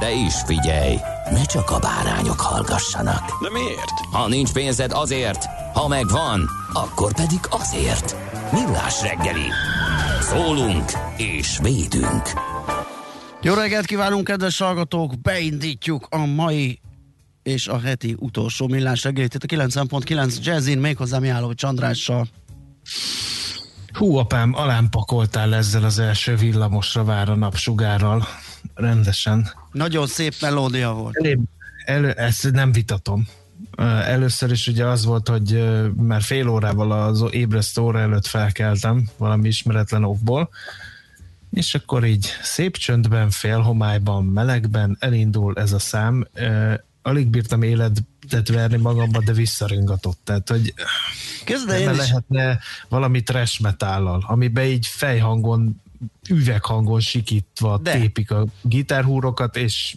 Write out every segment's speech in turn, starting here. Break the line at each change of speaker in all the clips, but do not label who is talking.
De is figyelj, ne csak a bárányok hallgassanak.
De miért?
Ha nincs pénzed azért, ha megvan, akkor pedig azért. Millás reggeli. Szólunk és védünk.
Jó reggelt kívánunk, kedves hallgatók! Beindítjuk a mai és a heti utolsó millás reggelit itt a 90.9 Jazzin, méghozzá Mihálovics Andrással.
Hú, apám, alám pakoltál ezzel az első villamosra vár a napsugárral. Rendesen.
Nagyon szép melódia volt.
Elé, elő, ezt nem vitatom. Először is ugye az volt, hogy már fél órával az ébresztő óra előtt felkeltem valami ismeretlen okból, és akkor így szép csöndben, félhomályban, melegben elindul ez a szám. Alig bírtam életet verni magamba, de visszaringatott. Tehát, hogy
Közben én is,
lehetne valami trash metállal, amiben így fejhangon, üveghangon sikítva
De.
tépik a gitárhúrokat, és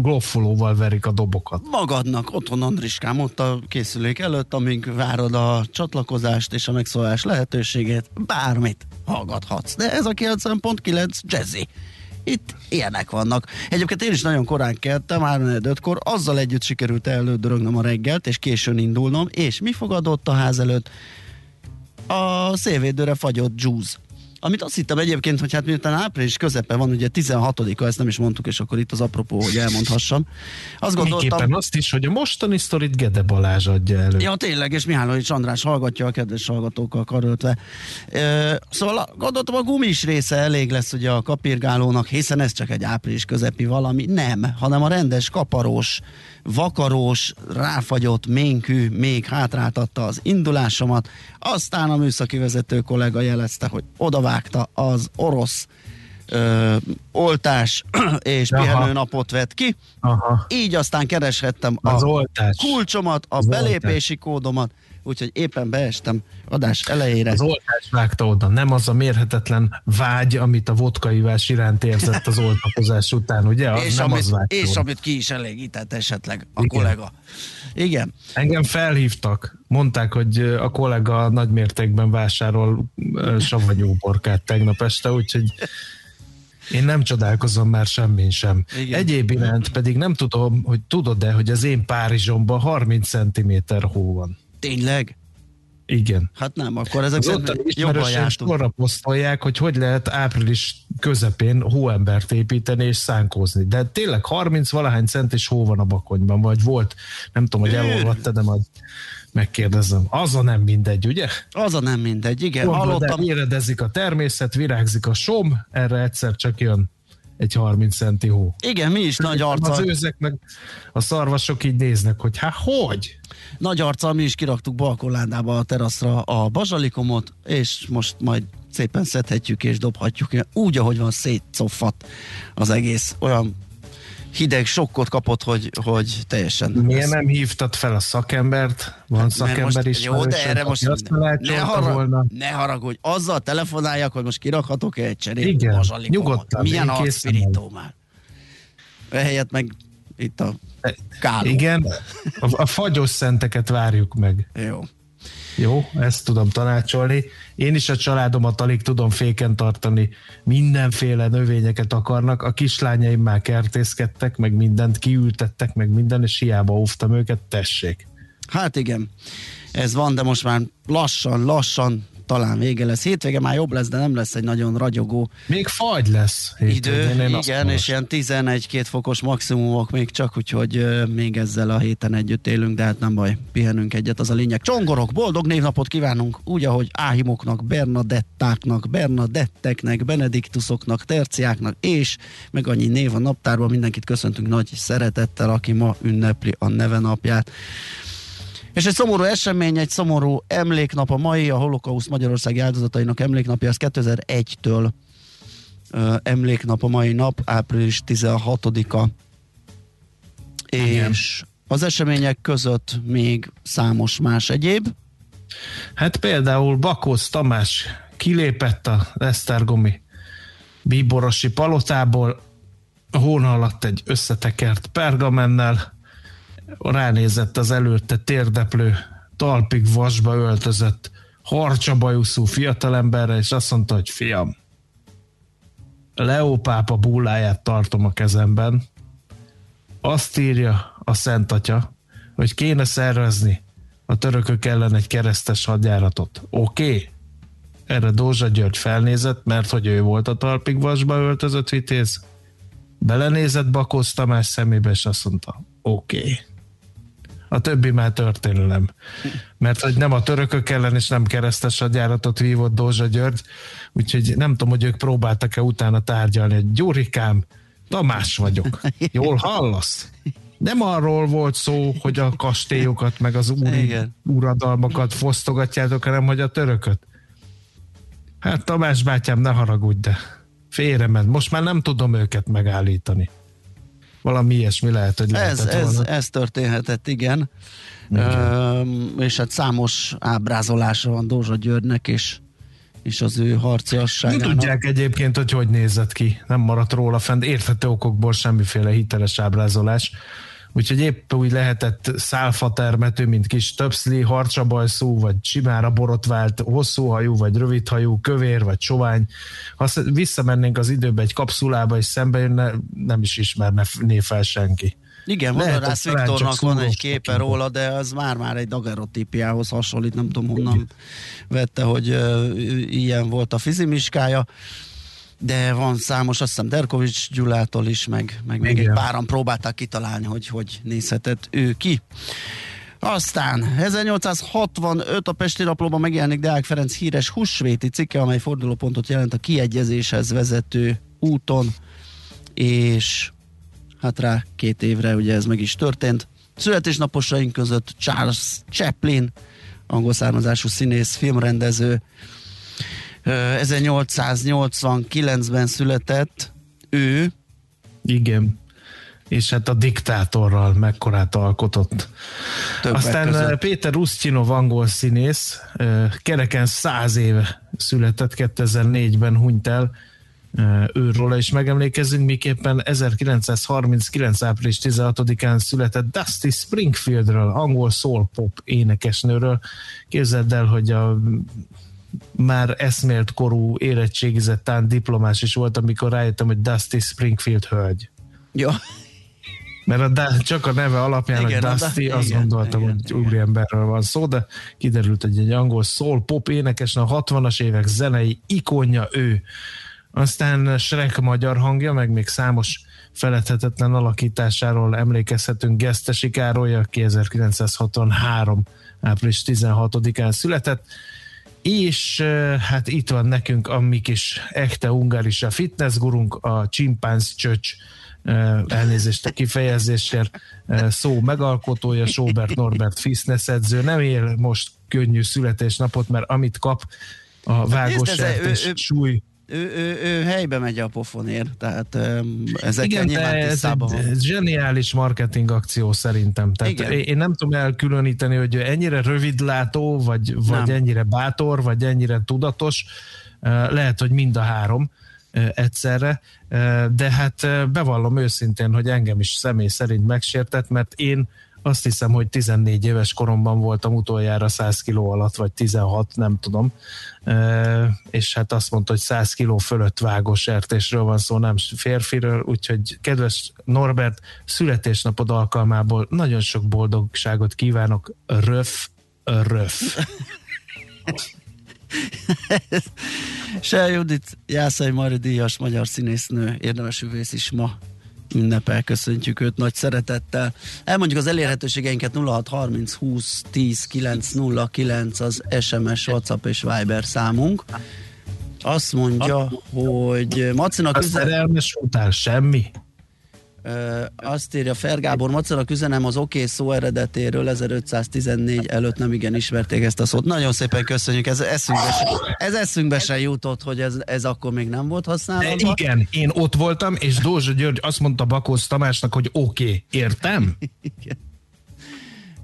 gloffolóval verik a dobokat.
magadnak otthon Andriskám ott a készülék előtt, amíg várod a csatlakozást és a megszólás lehetőségét, bármit hallgathatsz. De ez a 90.9 Jazzy. Itt ilyenek vannak. Egyébként én is nagyon korán keltem, 3 kor azzal együtt sikerült elődörögnöm a reggelt, és későn indulnom, és mi fogadott a ház előtt? A szélvédőre fagyott juice. Amit azt hittem egyébként, hogy hát miután április közepe van, ugye 16-a, ezt nem is mondtuk, és akkor itt az apropó, hogy elmondhassam. Azt gondoltam,
azt is, hogy a mostani sztorit Gede Balázs adja elő.
Ja, tényleg, és Mihálovics András hallgatja a kedves hallgatókkal karöltve. Szóval gondoltam, a gumis része elég lesz ugye a kapirgálónak, hiszen ez csak egy április közepi valami. Nem, hanem a rendes kaparós, vakarós, ráfagyott ménkű még hátráltatta az indulásomat. Aztán a műszaki vezető kollega jelezte, hogy odavágta az orosz ö, oltás és
Aha.
pihenőnapot vett ki.
Aha.
Így aztán kereshettem
Az
a
oltás.
kulcsomat, a
Az
belépési kódomat, úgyhogy éppen beestem adás elejére.
Az oltás vágta oda, nem az a mérhetetlen vágy, amit a vodkaivás iránt érzett az oltakozás után, ugye? Az
és,
nem
amit,
az
és
oda.
amit ki is elégített esetleg a
Igen.
kollega. Igen.
Engem felhívtak, mondták, hogy a kollega nagy mértékben vásárol ö, savanyúborkát tegnap este, úgyhogy én nem csodálkozom már semmin sem.
Igen.
Egyéb iránt pedig nem tudom, hogy tudod-e, hogy az én Párizsomban 30 cm hó van.
Tényleg?
Igen.
Hát nem, akkor ezek szerint jobban jártunk.
sorra posztolják, hogy hogy lehet április közepén hóembert építeni és szánkózni. De tényleg 30 valahány centis hó van a bakonyban, vagy volt. Nem tudom, hogy elolvadta, de majd megkérdezem. Az a nem mindegy, ugye?
Az a nem mindegy, igen.
Hallottam, Éredezik a természet, virágzik a som, erre egyszer csak jön egy 30 centi hó.
igen, mi is nagy
Az
arccal,
őzek meg a szarvasok így néznek, hogy hát hogy?
nagy arccal mi is kiraktuk balkonládába a teraszra a bazsalikomot, és most majd szépen szedhetjük és dobhatjuk. Úgy, ahogy van, szétszoffadt az egész. Olyan hideg sokkot kapott, hogy, hogy teljesen...
Miért nem hívtad fel a szakembert? Van
Mert
szakember is.
Jó, de erre most ne,
tanácsolta
harag,
volna.
ne haragudj, azzal telefonáljak, hogy most kirakhatok egy cserét
Igen, nyugodtan,
Milyen arcpirító már. Ehelyett meg itt a káló.
Igen, a, a fagyos szenteket várjuk meg.
Jó.
Jó, ezt tudom tanácsolni. Én is a családomat alig tudom féken tartani. Mindenféle növényeket akarnak. A kislányaim már kertészkedtek, meg mindent kiültettek, meg minden, és hiába óvtam őket, tessék.
Hát igen, ez van, de most már lassan, lassan talán vége lesz. Hétvége már jobb lesz, de nem lesz egy nagyon ragyogó
Még fagy lesz.
idő. Igen, és ilyen 11-2 fokos maximumok még csak, úgyhogy ö, még ezzel a héten együtt élünk, de hát nem baj, pihenünk egyet, az a lényeg. Csongorok, boldog névnapot kívánunk, úgy, ahogy Áhimoknak, Bernadettáknak, Bernadetteknek, Benediktusoknak, Terciáknak, és meg annyi név a naptárban, mindenkit köszöntünk nagy szeretettel, aki ma ünnepli a neve napját. És egy szomorú esemény, egy szomorú emléknap a mai, a holokauszt Magyarországi áldozatainak emléknapja, az 2001-től ö, emléknap a mai nap, április 16-a. És az események között még számos más egyéb.
Hát például Bakóz Tamás kilépett a Esztergomi bíborosi palotából, hóna alatt egy összetekert pergamennel, ránézett az előtte térdeplő, talpig vasba öltözött, harcsabajuszú fiatalemberre, és azt mondta, hogy fiam, Leó pápa búláját tartom a kezemben, azt írja a Szent Atya, hogy kéne szervezni a törökök ellen egy keresztes hadjáratot. Oké? Okay? Erre Dózsa György felnézett, mert hogy ő volt a talpig vasba öltözött vitéz. Belenézett Bakóz Tamás szemébe, és azt mondta, oké. Okay. A többi már történelem. Mert hogy nem a törökök ellen és nem keresztes hadjáratot vívott Dózsa György, úgyhogy nem tudom, hogy ők próbáltak-e utána tárgyalni, hogy Gyurikám, Tamás vagyok. Jól hallasz? Nem arról volt szó, hogy a kastélyokat, meg az úri
Igen.
uradalmakat fosztogatjátok, hanem hogy a törököt. Hát Tamás bátyám, ne haragudj, de félrement. Most már nem tudom őket megállítani. Valami ilyesmi lehet, hogy
Ez,
lehetett
ez,
volna.
ez történhetett, igen. Üm, és hát számos ábrázolása van Dózsa Györgynek, és, és az ő
Nem
harciasságának.
tudják egyébként, hogy hogy nézett ki. Nem maradt róla fent érthető okokból semmiféle hiteles ábrázolás. Úgyhogy épp úgy lehetett szálfatermető, mint kis töpszli, harcsabajszú, vagy simára borotvált, hosszú hajú, vagy rövid hajú, kövér, vagy sovány. Ha sz- visszamennénk az időbe egy kapszulába, és szembe jönne, nem is ismerne fel senki.
Igen,
hogy talán
Viktornak van egy képe róla, de az már-már egy dagerotípiához hasonlít, nem tudom honnan vette, hogy ö, ilyen volt a fizimiskája. De van számos, azt hiszem Derkovics Gyulától is, meg, meg még egy páran próbálták kitalálni, hogy hogy nézhetett ő ki. Aztán 1865 a Pesti Naplóban megjelenik Deák Ferenc híres húsvéti cikke, amely fordulópontot jelent a kiegyezéshez vezető úton, és hát rá két évre ugye ez meg is történt. Születésnaposaink között Charles Chaplin, angol származású színész, filmrendező, 1889-ben született, ő,
Igen. És hát a diktátorral mekkorát alkotott.
Többek
Aztán
között.
Péter Ustinov angol színész, kereken száz éve született, 2004-ben hunyt el, Ö, őróla is megemlékezünk, miképpen 1939. április 16-án született Dusty Springfieldről, angol soul pop énekesnőről. Képzeld el, hogy a már eszmélt korú érettségizett tán diplomás is volt, amikor rájöttem, hogy Dusty Springfield hölgy.
ja,
Mert a, da- csak a neve alapján,
Igen,
hogy
da-
Dusty, azt
igen,
gondoltam,
igen,
hogy
igen.
úriemberről van szó, de kiderült, hogy egy angol soul pop énekes, a 60-as évek zenei ikonja ő. Aztán Shrek magyar hangja, meg még számos feledhetetlen alakításáról emlékezhetünk Gesztesi Károly, aki 1963. április 16-án született, és hát itt van nekünk a mi kis echte ungarisa fitnessgurunk, a csimpánz csöcs, elnézést a kifejezésért, szó megalkotója, Sobert Norbert fitness edző, nem él most könnyű születésnapot, mert amit kap a vágós
nézd, ez- ő- ő-
súly
ő, ő, ő helybe megy a pofonért, tehát ezekkel
igen,
nyilván
ez egy
van.
zseniális marketing akció szerintem. Tehát
Igen.
én nem tudom elkülöníteni, hogy ennyire rövidlátó, vagy, vagy
Nem.
ennyire bátor, vagy ennyire tudatos. Eh, Lehet, hogy mind a három egyszerre, de hát bevallom őszintén, hogy engem is személy szerint megsértett, mert én azt hiszem, hogy 14 éves koromban voltam utoljára 100 kiló alatt, vagy 16, nem tudom. És hát azt mondta, hogy 100 kiló fölött vágó sertésről van szó, nem férfiről, úgyhogy kedves Norbert, születésnapod alkalmából nagyon sok boldogságot kívánok, röf, röf.
Se Judit Jászai Mari díjas magyar színésznő, érdemes üvész is ma ünnepel, köszöntjük őt nagy szeretettel. Elmondjuk az elérhetőségeinket 0630 20 10 909 az SMS, WhatsApp és Viber számunk. Azt mondja, hogy Macinak
A
üzen...
szerelmes után semmi.
Ö, azt írja Fergábor Macinak üzenem az oké okay szó eredetéről 1514 előtt nem igen ismerték ezt a szót. Nagyon szépen köszönjük, ez eszünkbe se, ez eszünkbe se jutott, hogy ez, ez akkor még nem volt
De
használva.
igen, én ott voltam, és Dózsa György azt mondta Bakósz Tamásnak, hogy oké, okay, értem?
Igen.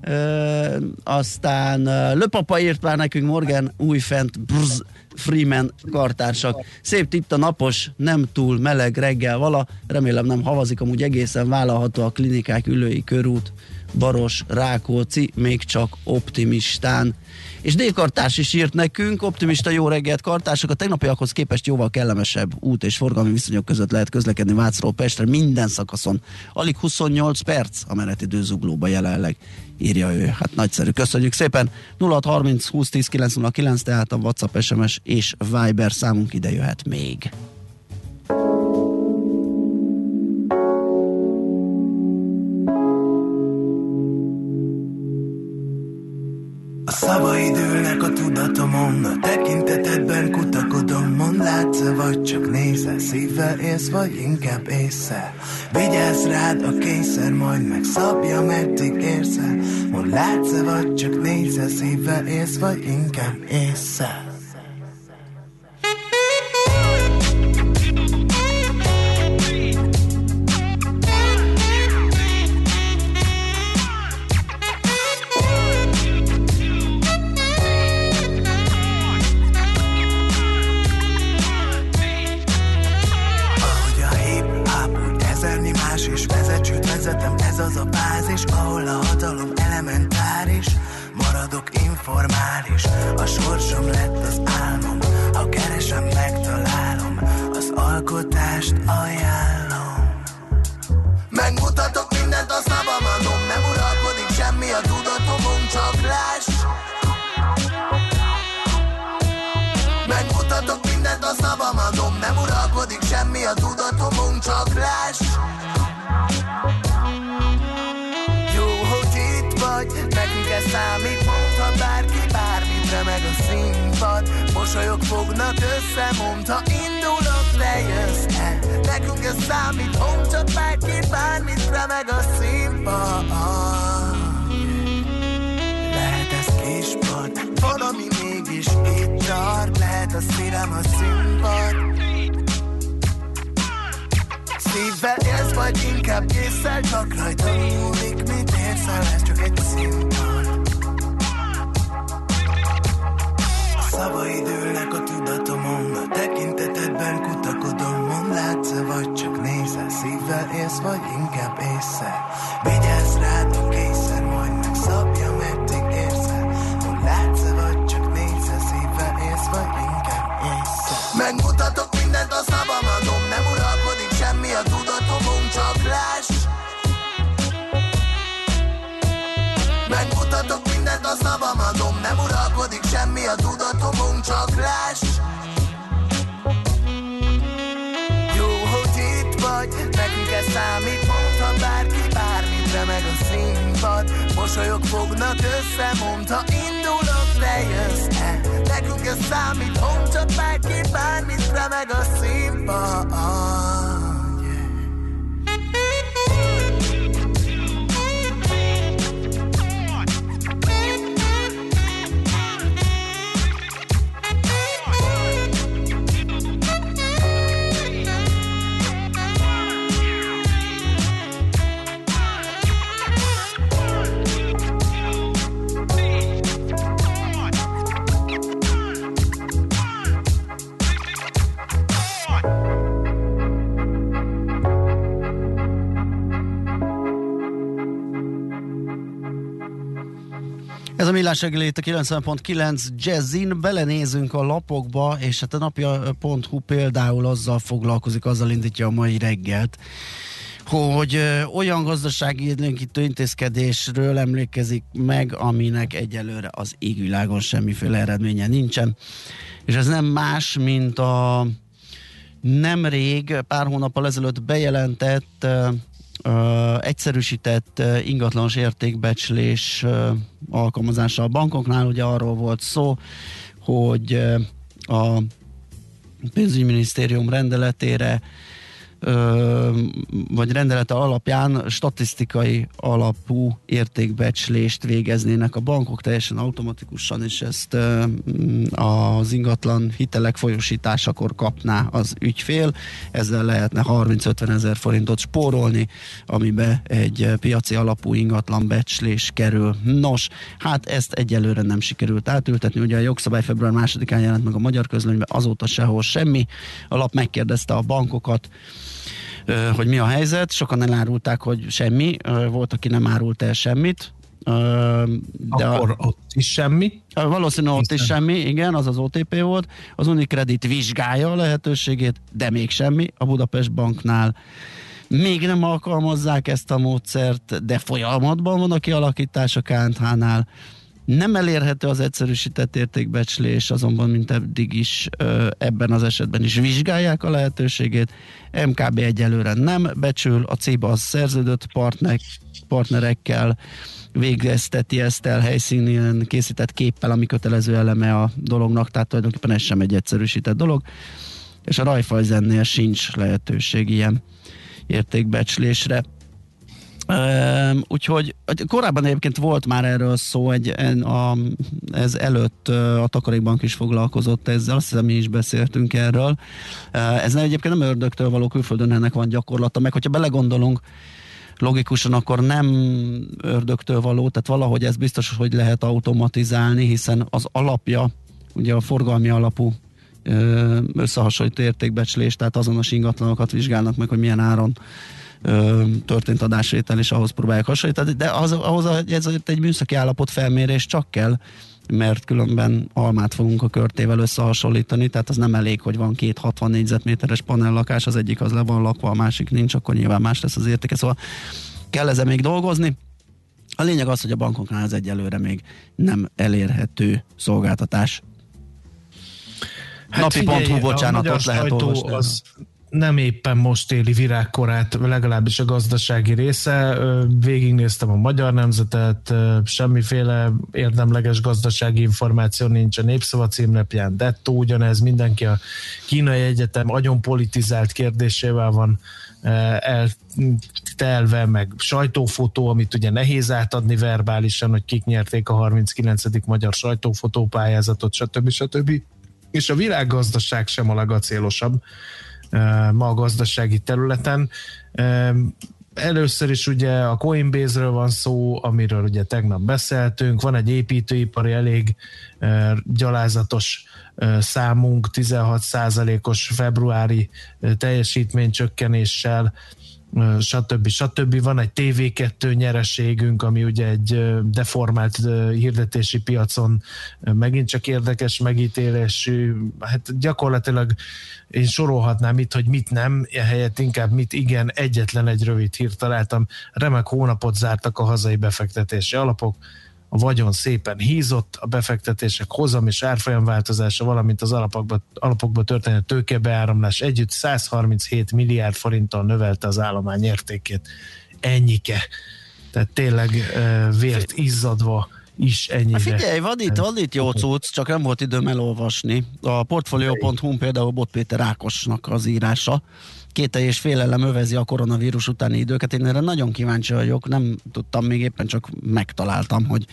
Ö, aztán Löpapa írt már nekünk Morgan újfent Brz, Freeman kartársak. Szép tipt a napos, nem túl meleg reggel vala. Remélem nem havazik, amúgy egészen vállalható a klinikák ülői körút, Baros, Rákóczi, még csak optimistán. És Dave Kartárs is írt nekünk, optimista jó reggelt kartársak, a tegnapiakhoz képest jóval kellemesebb út és forgalmi viszonyok között lehet közlekedni Vácról Pestre minden szakaszon. Alig 28 perc a menetidő zuglóba jelenleg, írja ő. Hát nagyszerű, köszönjük szépen. 0630 20 10 909, tehát a WhatsApp, SMS és Viber számunk ide jöhet még.
Szavaid ülnek a tudatomon, a tekintetedben kutakodom, mond látsz vagy csak nézel, szívvel élsz, vagy inkább észre. Vigyázz rád a kényszer, majd megszabja, meddig érsz el. Mond látsz vagy csak nézel, szívvel élsz, vagy inkább észre.
Millás reggeli itt a 90.9 Jazzin, belenézünk a lapokba, és hát a napja.hu például azzal foglalkozik, azzal indítja a mai reggelt, hogy olyan gazdasági élénkítő intézkedésről emlékezik meg, aminek egyelőre az égvilágon semmiféle eredménye nincsen. És ez nem más, mint a nemrég, pár hónappal ezelőtt bejelentett ö, egyszerűsített ö, ingatlanos értékbecslés ö, alkalmazása a bankoknál. Ugye arról volt szó, hogy a pénzügyminisztérium rendeletére vagy rendelete alapján statisztikai alapú értékbecslést végeznének a bankok teljesen automatikusan, és ezt ö, az ingatlan hitelek folyosításakor kapná az ügyfél. Ezzel lehetne 30-50 ezer forintot spórolni, amibe egy piaci alapú ingatlan becslés kerül. Nos, hát ezt egyelőre nem sikerült átültetni. Ugye a jogszabály február másodikán jelent meg a magyar közlönyben, azóta sehol semmi. A lap megkérdezte a bankokat, hogy mi a helyzet. Sokan elárulták, hogy semmi. Volt, aki nem árult el semmit. De
Akkor
a,
ott is semmi.
valószínűleg ott is semmi, igen, az az OTP volt. Az Unicredit vizsgálja a lehetőségét, de még semmi. A Budapest Banknál még nem alkalmazzák ezt a módszert, de folyamatban van a kialakítás a KNH-nál. Nem elérhető az egyszerűsített értékbecslés, azonban mint eddig is ebben az esetben is vizsgálják a lehetőségét. MKB egyelőre nem becsül, a CIBA az szerződött partner, partnerekkel végezteti ezt el helyszínen készített képpel, ami kötelező eleme a dolognak, tehát tulajdonképpen ez sem egy egyszerűsített dolog, és a Raiffeisennél sincs lehetőség ilyen értékbecslésre. Úgyhogy korábban egyébként volt már erről szó, egy, a, ez előtt a Takarékbank is foglalkozott ezzel, azt hiszem mi is beszéltünk erről. Ez nem, egyébként nem ördögtől való külföldön ennek van gyakorlata, meg hogyha belegondolunk, logikusan akkor nem ördögtől való, tehát valahogy ez biztos, hogy lehet automatizálni, hiszen az alapja, ugye a forgalmi alapú összehasonlító értékbecslés, tehát azonos ingatlanokat vizsgálnak meg, hogy milyen áron ö, történt adásvétel, és ahhoz próbálják hasonlítani, de az, ahhoz a- ez egy műszaki állapot felmérés csak kell, mert különben almát fogunk a körtével összehasonlítani, tehát az nem elég, hogy van két 60 négyzetméteres panellakás, az egyik az le van lakva, a másik nincs, akkor nyilván más lesz az értéke, szóval kell ezen még dolgozni. A lényeg az, hogy a bankoknál ez egyelőre még nem elérhető szolgáltatás. Napi.hu,
Hát figyelj,
bocsánat, ott lehet olvasni.
az nem éppen most éli virágkorát, legalábbis a gazdasági része. Végignéztem a magyar nemzetet, semmiféle érdemleges gazdasági információ nincs a Népszava címlapján, dettó ugyanez, mindenki a kínai egyetem agyon politizált kérdésével van eltelve, meg sajtófotó, amit ugye nehéz átadni verbálisan, hogy kik nyerték a 39. magyar sajtófotópályázatot, stb. stb. És a világgazdaság sem a legacélosabb ma a gazdasági területen. Először is ugye a Coinbase-ről van szó, amiről ugye tegnap beszéltünk, van egy építőipari elég gyalázatos számunk, 16%-os februári teljesítménycsökkenéssel, stb. stb. Van egy TV2 nyereségünk, ami ugye egy deformált hirdetési piacon megint csak érdekes megítélésű, hát gyakorlatilag én sorolhatnám itt, hogy mit nem, ehelyett inkább mit igen, egyetlen egy rövid hírt találtam. Remek hónapot zártak a hazai befektetési alapok, a vagyon szépen hízott, a befektetések hozam és árfolyam változása, valamint az alapokba, alapokba történő tőkebeáramlás együtt 137 milliárd forinttal növelte az állomány értékét. Ennyike. Tehát tényleg vért izzadva is ennyire.
Hát figyelj, van itt, van itt jó cucc, csak nem volt időm elolvasni. A portfolio.hu például Bot Péter Ákosnak az írása. Két és félelem övezi a koronavírus utáni időket. Én erre nagyon kíváncsi vagyok, nem tudtam, még éppen csak megtaláltam, hogy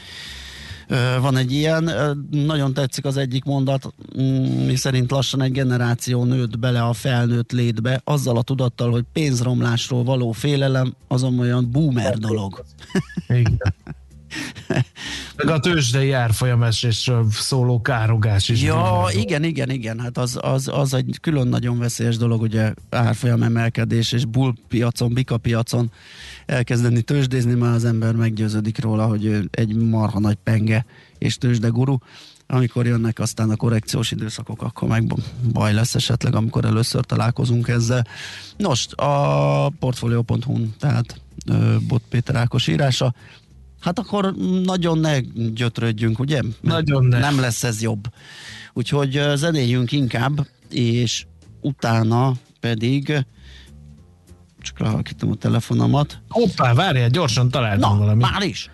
van egy ilyen. Nagyon tetszik az egyik mondat, mm, mi szerint lassan egy generáció nőtt bele a felnőtt létbe, azzal a tudattal, hogy pénzromlásról való félelem azon olyan boomer dolog.
Igen. Meg a tőzsdei árfolyamesésről szóló károgás is.
Ja, igen, igen, igen, hát az, az, az egy külön nagyon veszélyes dolog, ugye árfolyam emelkedés és bull piacon, bika piacon elkezdeni tőzsdézni, már az ember meggyőződik róla, hogy egy marha nagy penge és tőzsde guru. amikor jönnek aztán a korrekciós időszakok, akkor meg baj lesz esetleg, amikor először találkozunk ezzel. Nos, a portfolio.hu, tehát Bot Péter Ákos írása, hát akkor nagyon ne gyötrődjünk, ugye?
Nagyon ne.
Nem lesz ez jobb. Úgyhogy zenéljünk inkább, és utána pedig csak lehalkítom a telefonomat.
Hoppá, várjál, gyorsan találtam
Na,
valamit.
már is!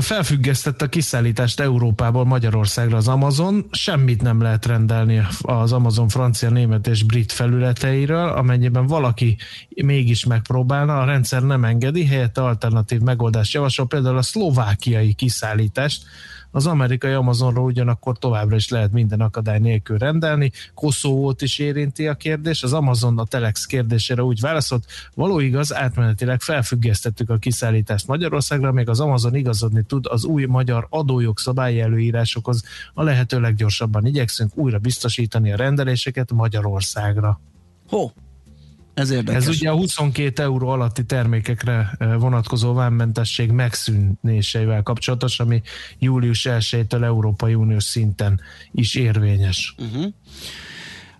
Felfüggesztette a kiszállítást Európából Magyarországra az Amazon. Semmit nem lehet rendelni az Amazon francia, német és brit felületeiről, amennyiben valaki mégis megpróbálna, a rendszer nem engedi, helyette alternatív megoldást javasol, például a szlovákiai kiszállítást, az amerikai Amazonról ugyanakkor továbbra is lehet minden akadály nélkül rendelni. Koszovót is érinti a kérdés. Az Amazon a Telex kérdésére úgy válaszolt, való igaz, átmenetileg felfüggesztettük a kiszállítást Magyarországra, még az Amazon igazodni tud az új magyar adójogszabályi előírásokhoz. A lehető leggyorsabban igyekszünk újra biztosítani a rendeléseket Magyarországra.
Ho, ez érdekes.
Ez ugye a 22 euró alatti termékekre vonatkozó vámmentesség megszűnéseivel kapcsolatos, ami július 1-től Európai Uniós szinten is érvényes.
Uh-huh.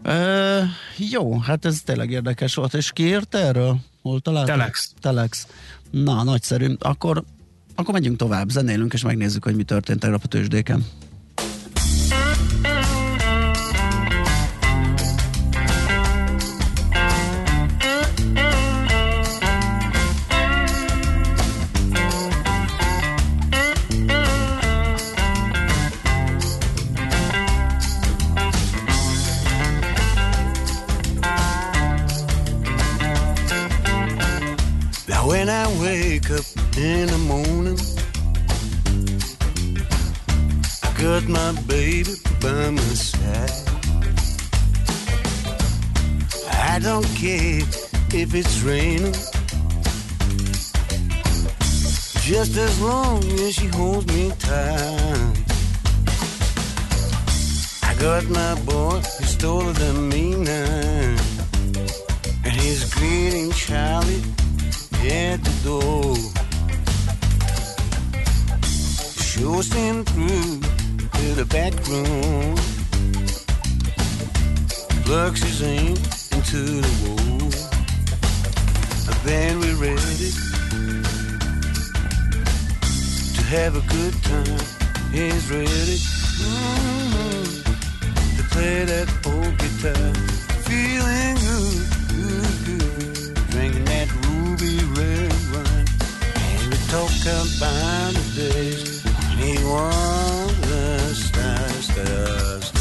Uh, jó, hát ez tényleg érdekes volt. És ki írta erről? Hol találtad?
Telex.
Telex. Na, nagyszerű. Akkor, akkor megyünk tovább, zenélünk, és megnézzük, hogy mi történt tegnap a tőzsdéken.
Up in the morning. I got my baby by my side. I don't care if it's raining. Just as long as she holds me tight. I got my boy, he's taller than me now. And he's greeting Charlie at the door. Shows him through to the back room. Plugs his aim into the wall. And then we're ready to have a good time. He's ready mm-hmm, to play that old guitar. Feeling good, And we talk about the days when he was a star, star, star.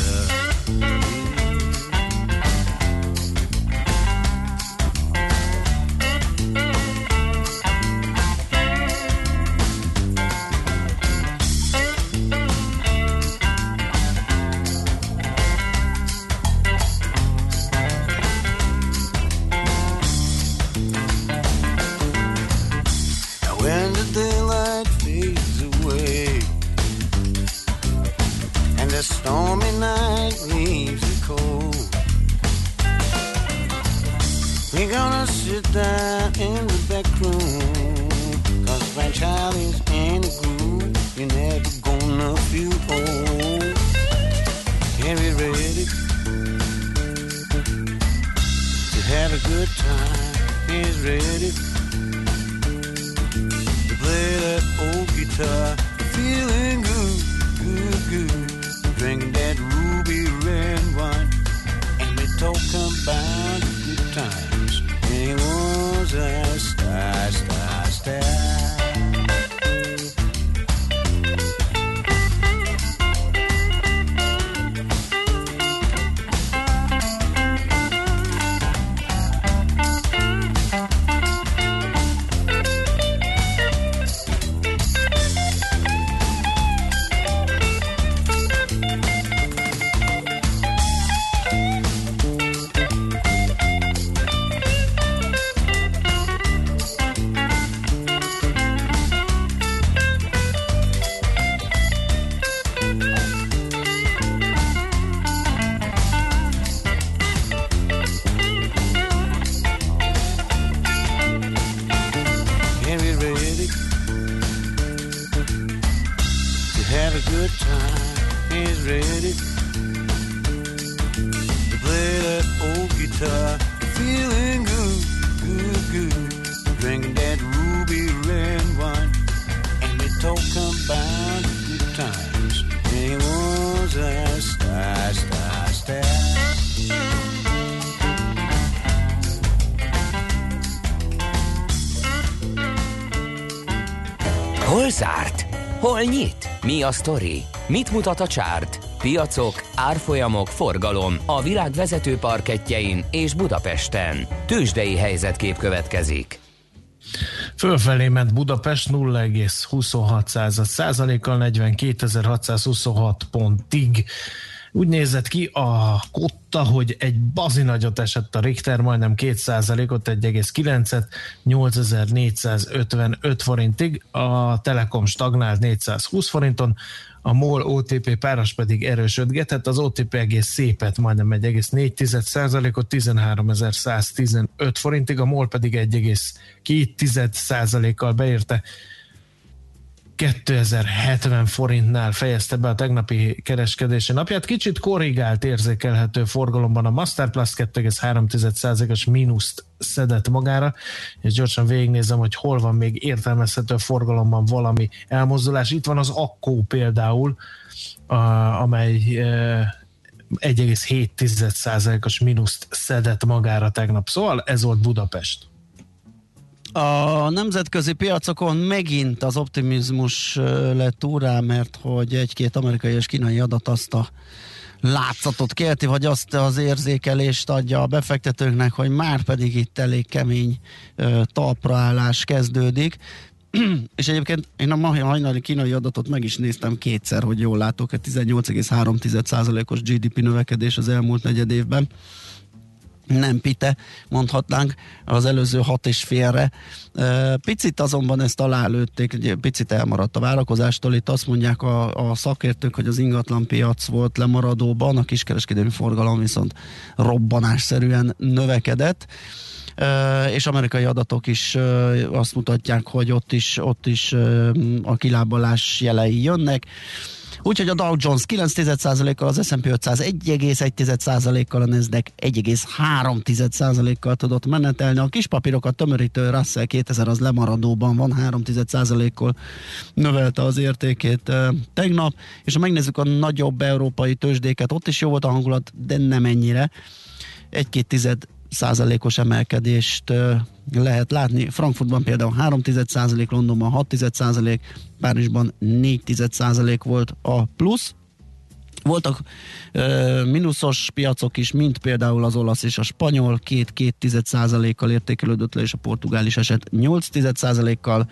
Hol nyit? Mi a sztori? Mit mutat a csárt? Piacok, árfolyamok, forgalom a világ vezető parketjein és Budapesten. Tősdei helyzetkép következik.
Fölfelé ment Budapest 0,26 százalékkal 42.626 pontig. Úgy nézett ki a kotta, hogy egy bazi nagyot esett a Richter, majdnem 2%-ot, 1,9-et, 8455 forintig, a Telekom stagnált 420 forinton, a MOL OTP páros pedig erősödgetett, az OTP egész szépet, majdnem 1,4%-ot, 13.115 forintig, a MOL pedig 1,2%-kal beérte 2070 forintnál fejezte be a tegnapi kereskedési napját. Kicsit korrigált érzékelhető forgalomban a Masterplus 2,3%-os mínuszt szedett magára, és gyorsan végignézem, hogy hol van még értelmezhető forgalomban valami elmozdulás. Itt van az Akkó például, amely 1,7%-os mínuszt szedett magára tegnap. Szóval ez volt Budapest.
A nemzetközi piacokon megint az optimizmus lett úrá, mert hogy egy-két amerikai és kínai adat azt a látszatot kelti, vagy azt az érzékelést adja a befektetőknek, hogy már pedig itt elég kemény talpraállás kezdődik. és egyébként én a mai hajnali kínai adatot meg is néztem kétszer, hogy jól látok, 18,3%-os GDP növekedés az elmúlt negyed évben nem pite, mondhatnánk, az előző hat és félre. Picit azonban ezt alálőtték, picit elmaradt a várakozástól. Itt azt mondják a, a szakértők, hogy az ingatlan piac volt lemaradóban, a kiskereskedelmi forgalom viszont robbanásszerűen növekedett és amerikai adatok is azt mutatják, hogy ott is, ott is a kilábalás jelei jönnek. Úgyhogy a Dow Jones 9%-kal, az S&P 500 1,1%-kal, a Nasdaq 1,3%-kal tudott menetelni. A kis papírokat tömörítő Russell 2000 az lemaradóban van, 3%-kal növelte az értékét tegnap, és ha megnézzük a nagyobb európai tőzsdéket, ott is jó volt a hangulat, de nem ennyire. Egy-két tized százalékos emelkedést lehet látni. Frankfurtban például 3 százalék, Londonban 6 százalék, Párizsban 4 százalék volt a plusz. Voltak ö, mínuszos piacok is, mint például az olasz és a spanyol, két-két százalékkal értékelődött le, és a portugál is esett 8 százalékkal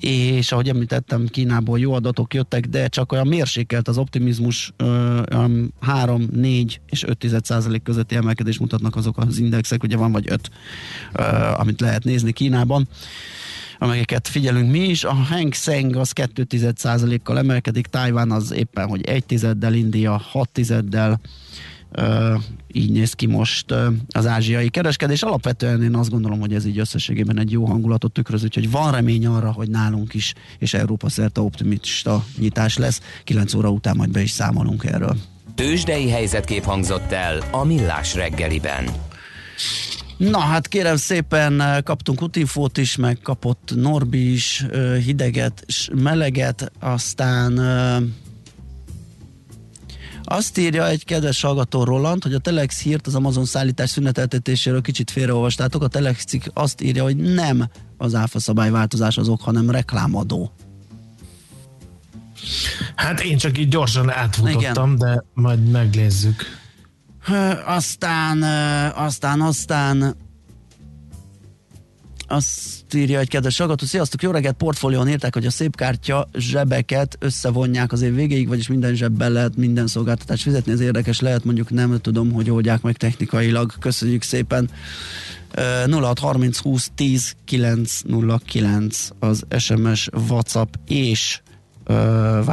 és ahogy említettem, Kínából jó adatok jöttek, de csak olyan mérsékelt az optimizmus, 3, 4 és 5 százalék közötti emelkedés mutatnak azok az indexek, ugye van vagy 5, amit lehet nézni Kínában amelyeket figyelünk mi is. A Hang Seng az 2 kal emelkedik, Tájván az éppen, hogy 1 tizeddel, India 6 tizeddel, így néz ki most az ázsiai kereskedés. Alapvetően én azt gondolom, hogy ez így összességében egy jó hangulatot tükröz, úgyhogy van remény arra, hogy nálunk is, és Európa szerte optimista nyitás lesz. 9 óra után majd be is számolunk erről.
Tőzsdei helyzetkép hangzott el a Millás reggeliben.
Na hát kérem szépen, kaptunk utinfót is, meg kapott Norbi is hideget, meleget, aztán azt írja egy kedves hallgató Roland, hogy a Telex hírt az Amazon szállítás szüneteltetéséről kicsit félreolvastátok. A Telex cikk azt írja, hogy nem az áfa szabályváltozás azok, hanem reklámadó.
Hát én csak így gyorsan átfutottam, Igen. de majd megnézzük.
Aztán, aztán, aztán azt írja egy kedves hallgató, sziasztok, jó reggelt, portfólión írták, hogy a szép kártya zsebeket összevonják az év végéig, vagyis minden zsebben lehet minden szolgáltatást fizetni, ez érdekes lehet, mondjuk nem tudom, hogy oldják meg technikailag, köszönjük szépen. 0630 20 10 909 az SMS, WhatsApp és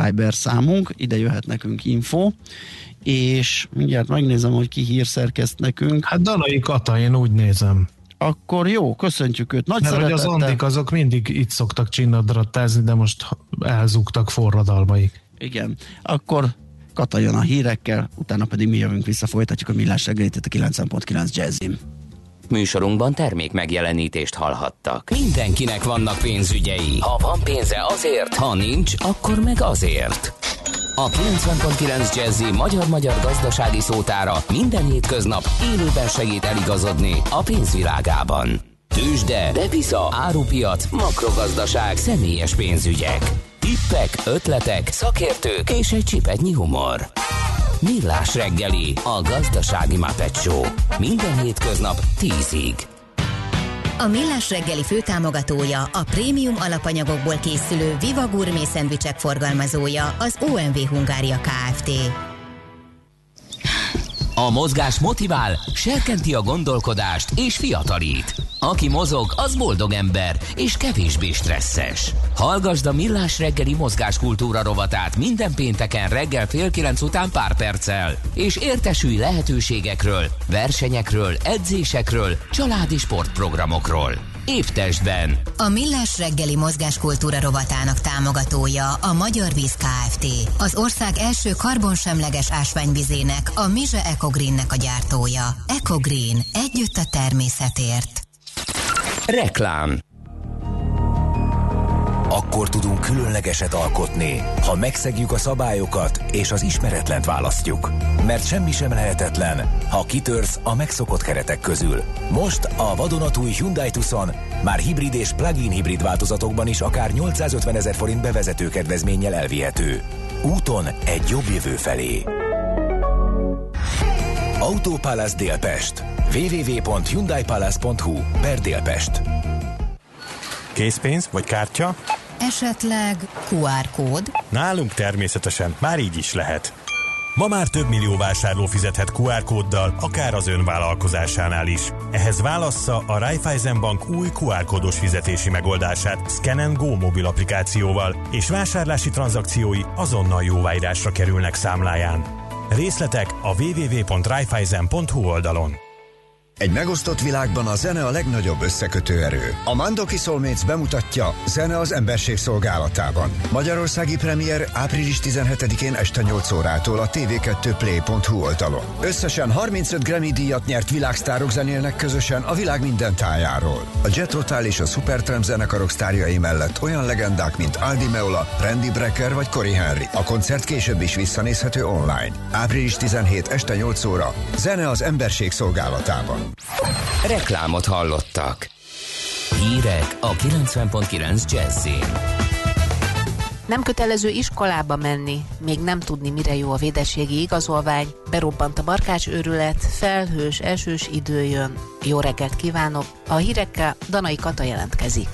Viber számunk, ide jöhet nekünk info, és mindjárt megnézem, hogy ki hírszerkeszt nekünk.
Hát Danai Kata, én úgy nézem
akkor jó, köszöntjük őt. Nagy
Mert hogy az andik azok mindig itt szoktak csinnadrattázni, de most elzúgtak forradalmaik.
Igen, akkor Kata jön a hírekkel, utána pedig mi jövünk vissza, folytatjuk a millás reggelit a 9.9 Jazzim.
Műsorunkban termék megjelenítést hallhattak. Mindenkinek vannak pénzügyei. Ha van pénze azért, ha nincs, akkor meg azért. A 90.9 Jazzy magyar-magyar gazdasági szótára minden hétköznap élőben segít eligazodni a pénzvilágában. Tőzsde, depisza, árupiac, makrogazdaság, személyes pénzügyek. Tippek, ötletek, szakértők és egy csipetnyi humor. Millás reggeli, a gazdasági Muppet. Minden hétköznap 10-ig.
A Millás reggeli főtámogatója, a prémium alapanyagokból készülő Viva Gourmet szendvicsek forgalmazója, az OMV Hungária Kft.
A mozgás motivál, serkenti a gondolkodást és fiatalít. Aki mozog, az boldog ember és kevésbé stresszes. Hallgasd a Millás reggeli mozgáskultúra rovatát minden pénteken reggel fél kilenc után pár perccel, és értesülj lehetőségekről, versenyekről, edzésekről, családi sportprogramokról. Évtestben.
A Millás reggeli mozgáskultúra rovatának támogatója a Magyar Víz Kft. Az ország első karbonsemleges ásványvizének, a Mize Ecogreennek a gyártója. Ecogreen. Együtt a természetért.
Reklám.
Akkor tudunk különlegeset alkotni, ha megszegjük a szabályokat és az ismeretlent választjuk. Mert semmi sem lehetetlen, ha kitörsz a megszokott keretek közül. Most a vadonatúj Hyundai Tucson már hibrid és plug-in hibrid változatokban is akár 850 ezer forint bevezető kedvezménnyel elvihető. Úton egy jobb jövő felé. Autópalace Délpest. www.hyundaipalace.hu per Délpest.
Készpénz vagy kártya?
Esetleg QR kód?
Nálunk természetesen, már így is lehet. Ma már több millió vásárló fizethet QR kóddal, akár az ön vállalkozásánál is. Ehhez válassza a Raiffeisen Bank új QR kódos fizetési megoldását Scan Go mobil applikációval, és vásárlási tranzakciói azonnal jóváírásra kerülnek számláján. Részletek a www.raiffeisen.hu oldalon.
Egy megosztott világban a zene a legnagyobb összekötő erő. A Mandoki Soulmates bemutatja Zene az emberség szolgálatában. Magyarországi premier április 17-én este 8 órától a tv2play.hu oldalon. Összesen 35 Grammy díjat nyert világsztárok zenélnek közösen a világ minden tájáról. A Jet Rotal és a Supertramp zenekarok sztárjai mellett olyan legendák, mint Aldi Meola, Randy Brecker vagy Cory Henry. A koncert később is visszanézhető online. Április 17 este 8 óra. Zene az emberség szolgálatában.
Reklámot hallottak. Hírek a 90.9 Jazzin.
Nem kötelező iskolába menni, még nem tudni, mire jó a védettségi igazolvány, berobbant a barkács őrület, felhős, esős idő jön. Jó reggelt kívánok! A hírekkel Danai Kata jelentkezik.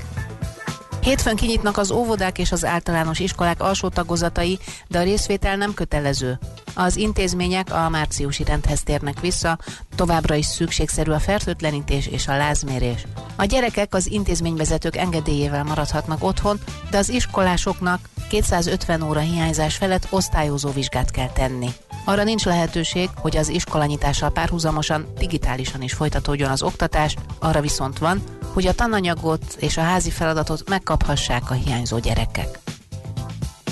Hétfőn kinyitnak az óvodák és az általános iskolák alsó tagozatai, de a részvétel nem kötelező. Az intézmények a márciusi rendhez térnek vissza, továbbra is szükségszerű a fertőtlenítés és a lázmérés. A gyerekek az intézményvezetők engedélyével maradhatnak otthon, de az iskolásoknak 250 óra hiányzás felett osztályozó vizsgát kell tenni. Arra nincs lehetőség, hogy az iskolanyitással párhuzamosan digitálisan is folytatódjon az oktatás, arra viszont van, hogy a tananyagot és a házi feladatot megkaphassák a hiányzó gyerekek.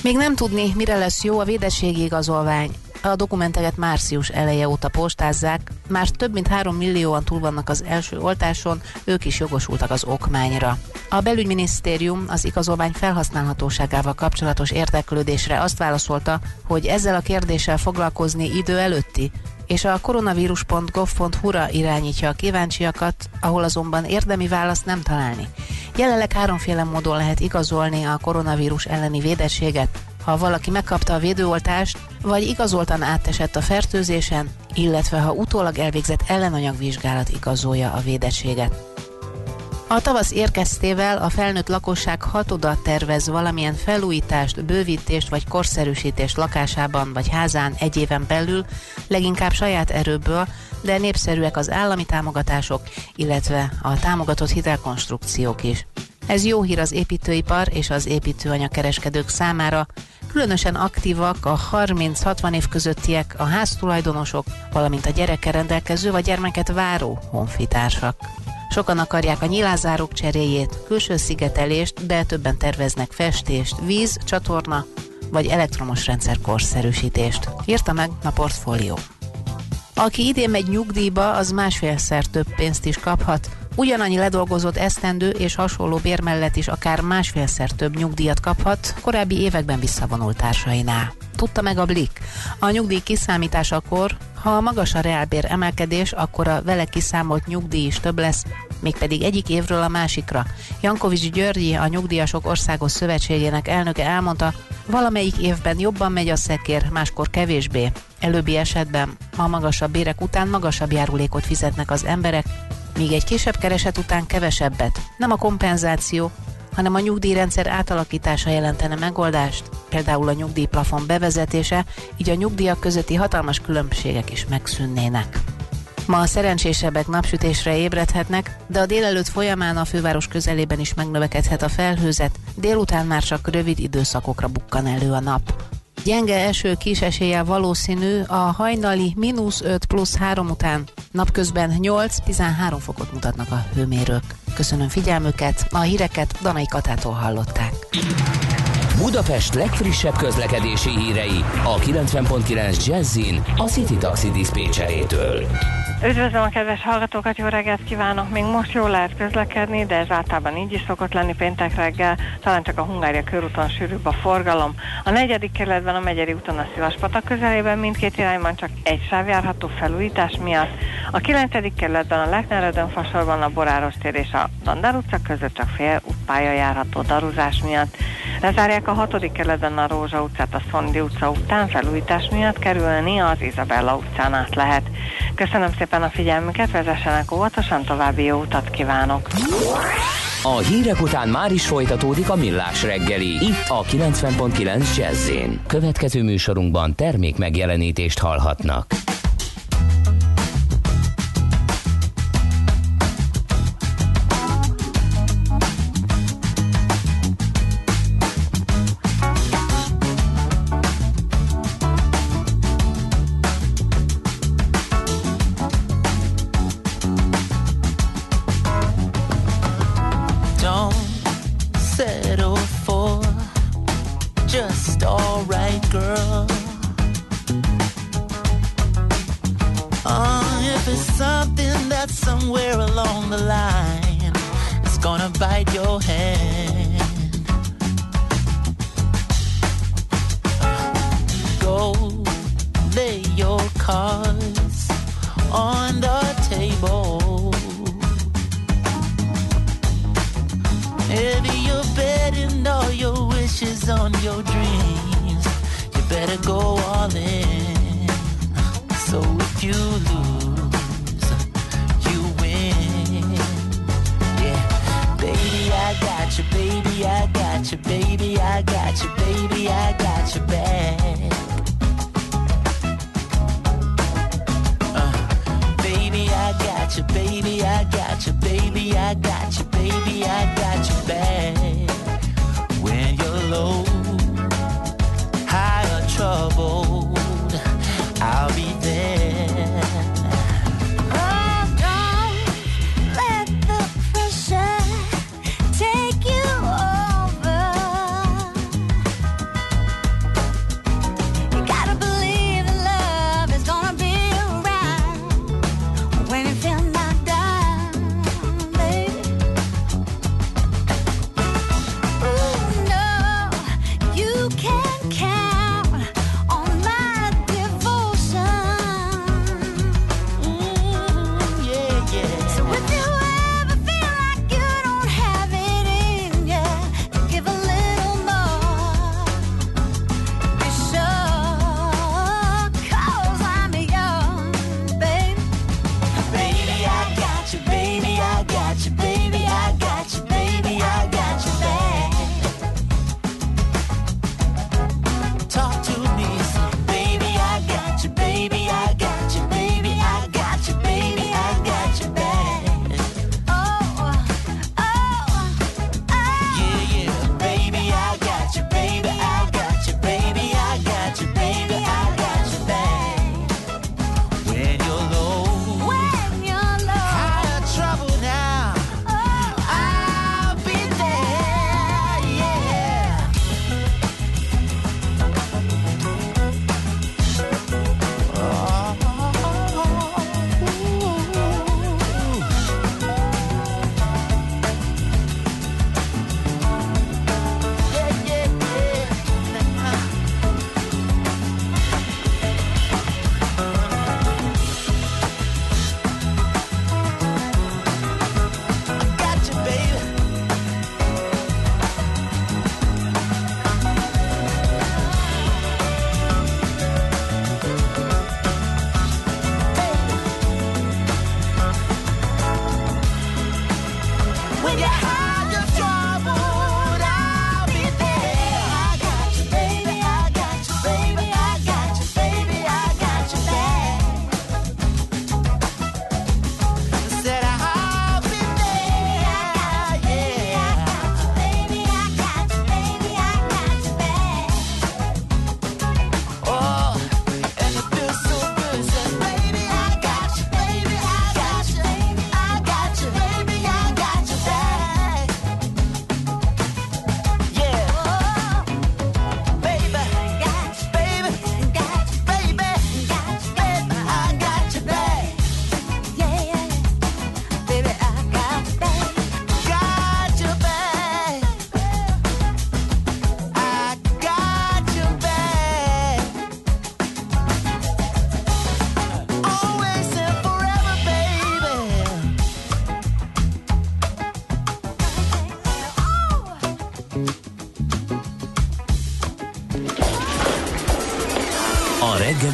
Még nem tudni, mire lesz jó a védettségi igazolvány. A dokumenteket március eleje óta postázzák, már több mint 3 millióan túl vannak az első oltáson, ők is jogosultak az okmányra. A belügyminisztérium az igazolvány felhasználhatóságával kapcsolatos érdeklődésre azt válaszolta, hogy ezzel a kérdéssel foglalkozni idő előtti, és a koronavírus.gov.hu-ra irányítja a kíváncsiakat, ahol azonban érdemi választ nem találni. Jelenleg háromféle módon lehet igazolni a koronavírus elleni védettséget, ha valaki megkapta a védőoltást, vagy igazoltan átesett a fertőzésen, illetve ha utólag elvégzett ellenanyagvizsgálat igazolja a védettséget. A tavasz érkeztével a felnőtt lakosság hatoda tervez valamilyen felújítást, bővítést vagy korszerűsítést lakásában vagy házán egy éven belül, leginkább saját erőből, de népszerűek az állami támogatások, illetve a támogatott hitelkonstrukciók is. Ez jó hír az építőipar és az építőanyagkereskedők számára, különösen aktívak a 30-60 év közöttiek, a háztulajdonosok, valamint a gyerekkel rendelkező vagy gyermeket váró honfitársak. Sokan akarják a nyilázárok cseréjét, külső szigetelést, de többen terveznek festést, víz, csatorna vagy elektromos rendszer korszerűsítést. Írta meg a portfólió. Aki idén megy nyugdíjba, az másfélszer több pénzt is kaphat, Ugyanannyi ledolgozott esztendő és hasonló bér mellett is akár másfélszer több nyugdíjat kaphat korábbi években visszavonult társainál. Tudta meg a Blik. A nyugdíj kiszámításakor, ha magas a reálbér emelkedés, akkor a vele kiszámolt nyugdíj is több lesz, mégpedig egyik évről a másikra. Jankovics Györgyi, a Nyugdíjasok Országos Szövetségének elnöke elmondta, valamelyik évben jobban megy a szekér, máskor kevésbé. Előbbi esetben a magasabb bérek után magasabb járulékot fizetnek az emberek, míg egy kisebb kereset után kevesebbet. Nem a kompenzáció, hanem a nyugdíjrendszer átalakítása jelentene megoldást, például a nyugdíjplafon bevezetése, így a nyugdíjak közötti hatalmas különbségek is megszűnnének. Ma a szerencsésebbek napsütésre ébredhetnek, de a délelőtt folyamán a főváros közelében is megnövekedhet a felhőzet, délután már csak rövid időszakokra bukkan elő a nap. Gyenge eső kis esélye valószínű a hajnali mínusz 5 plusz 3 után, napközben 8-13 fokot mutatnak a hőmérők. Köszönöm figyelmüket, a híreket Danai Katától hallották.
Budapest legfrissebb közlekedési hírei a 90.9 Jazzin a City Taxi Dispécsejétől.
Üdvözlöm a kedves hallgatókat, jó reggelt kívánok! Még most jól lehet közlekedni, de ez általában így is szokott lenni péntek reggel, talán csak a Hungária körúton sűrűbb a forgalom. A negyedik kerületben a Megyeri úton a Szivaspatak közelében mindkét irányban csak egy sáv járható felújítás miatt. A kilencedik kerületben a Lechner fasorban a Boráros tér és a Dandár utca között csak fél útpálya járható daruzás miatt. Lezárják a hatodik kerületben a Rózsa utcát a Szondi utca után felújítás miatt kerülni az Izabella utcán át lehet. Köszönöm szépen a figyelmüket, vezessenek óvatosan, további jó utat kívánok!
A hírek után már is folytatódik a millás reggeli, itt a 90.9 jazz Következő műsorunkban termék megjelenítést hallhatnak. there's something that's somewhere along the line it's gonna bite your hand. Go lay your cards on the table. Maybe you're betting all your wishes on your dreams. You better go all in. So if you lose baby, I got you, baby, I got you, baby, I got you back. Uh, baby, I got you, baby, I got you, baby, I got you, baby, I got you back. When you're low.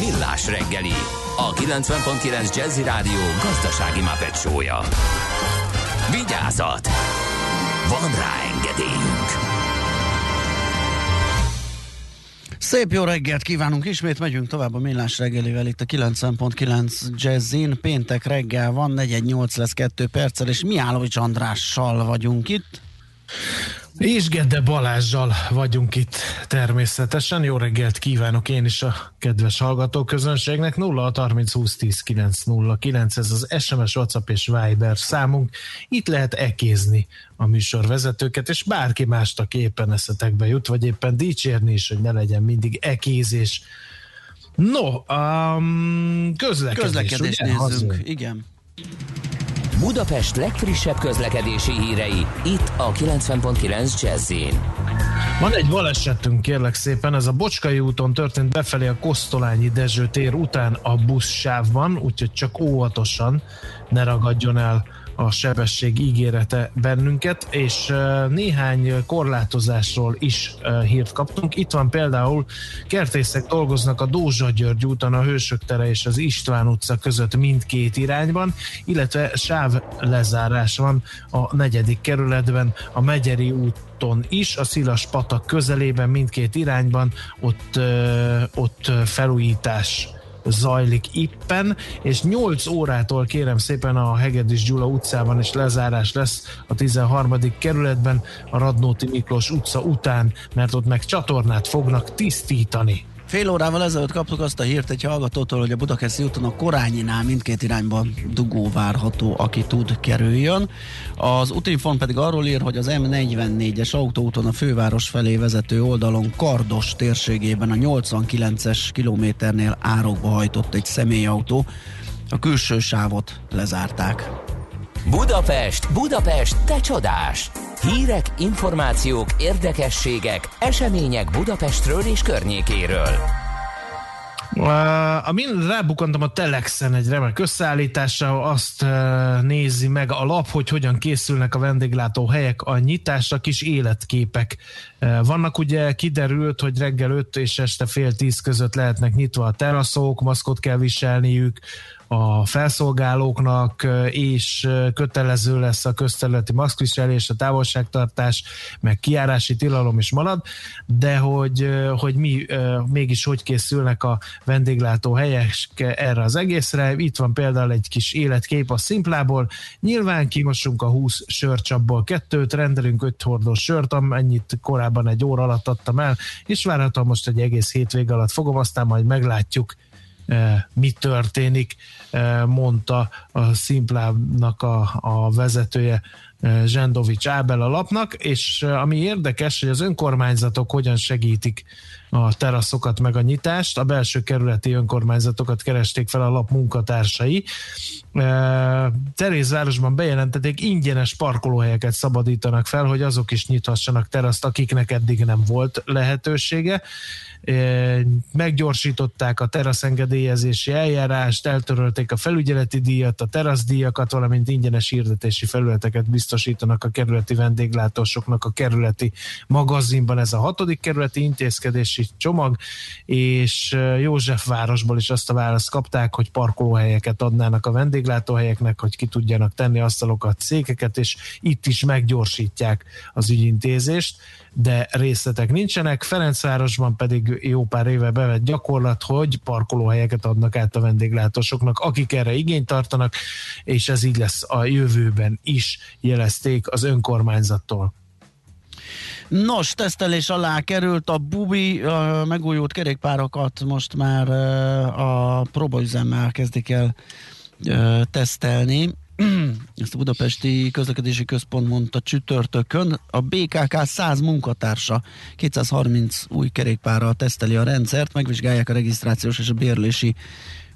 Millás reggeli, a 90.9 Jazzy Rádió gazdasági mapetsója. Vigyázat! Van rá engedélyünk!
Szép jó reggelt kívánunk, ismét megyünk tovább a millás reggelivel itt a 90.9 Jazzin. Péntek reggel van, 418 lesz 2 perccel, és Miálovics Andrással vagyunk itt.
És Gede Balázsjal vagyunk itt természetesen. Jó reggelt kívánok én is a kedves hallgató közönségnek. 0 30 20 10 9 0 9, ez az SMS, WhatsApp és Viber számunk. Itt lehet ekézni a műsorvezetőket, és bárki mást, éppen eszetekbe jut, vagy éppen dicsérni is, hogy ne legyen mindig ekézés. No, um, közlekedés,
Közlekedés
ugye?
nézzünk,
Hazön.
igen.
Budapest legfrissebb közlekedési hírei, itt a 90.9 jazz
Van egy balesetünk, kérlek szépen, ez a Bocskai úton történt befelé a Kosztolányi Dezső tér után a buszsávban, úgyhogy csak óvatosan ne ragadjon el a sebesség ígérete bennünket, és néhány korlátozásról is hírt kaptunk. Itt van például kertészek dolgoznak a Dózsa György úton, a Hősök tere és az István utca között mindkét irányban, illetve sáv lezárás van a negyedik kerületben, a Megyeri úton is, a Szilas patak közelében mindkét irányban, ott, ott felújítás zajlik éppen, és 8 órától kérem szépen a Hegedűs Gyula utcában is lezárás lesz a 13. kerületben a Radnóti Miklós utca után, mert ott meg csatornát fognak tisztítani.
Fél órával ezelőtt kaptuk azt a hírt egy hallgatótól, hogy a Budakeszi úton a Korányinál mindkét irányban dugó várható, aki tud kerüljön. Az útinfon pedig arról ír, hogy az M44-es autóúton a főváros felé vezető oldalon Kardos térségében a 89-es kilométernél árokba hajtott egy személyautó. A külső sávot lezárták.
Budapest, Budapest, te csodás! Hírek, információk, érdekességek, események Budapestről és környékéről.
Uh, Amin rábukantam a Telexen egy remek összeállításra, azt uh, nézi meg a lap, hogy hogyan készülnek a vendéglátó helyek a nyitásra, kis életképek vannak. Ugye kiderült, hogy reggel 5 és este fél 10 között lehetnek nyitva a teraszok, maszkot kell viselniük, a felszolgálóknak, és kötelező lesz a közterületi maszkviselés, a távolságtartás, meg kiárási tilalom is marad, de hogy, hogy mi mégis hogy készülnek a vendéglátó helyek erre az egészre. Itt van például egy kis életkép a szimplából. Nyilván kimosunk a 20 sörcsapból kettőt, rendelünk 5 hordós sört, amennyit korábban egy óra alatt adtam el, és várhatóan most egy egész hétvég alatt fogom, aztán majd meglátjuk, mi történik, mondta a Szimplának a, a vezetője Zsendovics Ábel a lapnak, és ami érdekes, hogy az önkormányzatok hogyan segítik a teraszokat meg a nyitást. A belső kerületi önkormányzatokat keresték fel a lap munkatársai. Terézvárosban bejelentették, ingyenes parkolóhelyeket szabadítanak fel, hogy azok is nyithassanak teraszt, akiknek eddig nem volt lehetősége meggyorsították a teraszengedélyezési eljárást, eltörölték a felügyeleti díjat, a teraszdíjakat, valamint ingyenes hirdetési felületeket biztosítanak a kerületi vendéglátósoknak a kerületi magazinban. Ez a hatodik kerületi intézkedési csomag, és Józsefvárosból is azt a választ kapták, hogy parkolóhelyeket adnának a vendéglátóhelyeknek, hogy ki tudjanak tenni asztalokat, székeket, és itt is meggyorsítják az ügyintézést de részletek nincsenek. Ferencvárosban pedig jó pár éve bevett gyakorlat, hogy parkolóhelyeket adnak át a vendéglátósoknak, akik erre igényt tartanak, és ez így lesz a jövőben is, jelezték az önkormányzattól.
Nos, tesztelés alá került a Bubi a megújult kerékpárokat most már a próbaüzemmel kezdik el tesztelni. Ezt a Budapesti Közlekedési Központ mondta csütörtökön. A BKK 100 munkatársa 230 új kerékpárral teszteli a rendszert, megvizsgálják a regisztrációs és a bérlési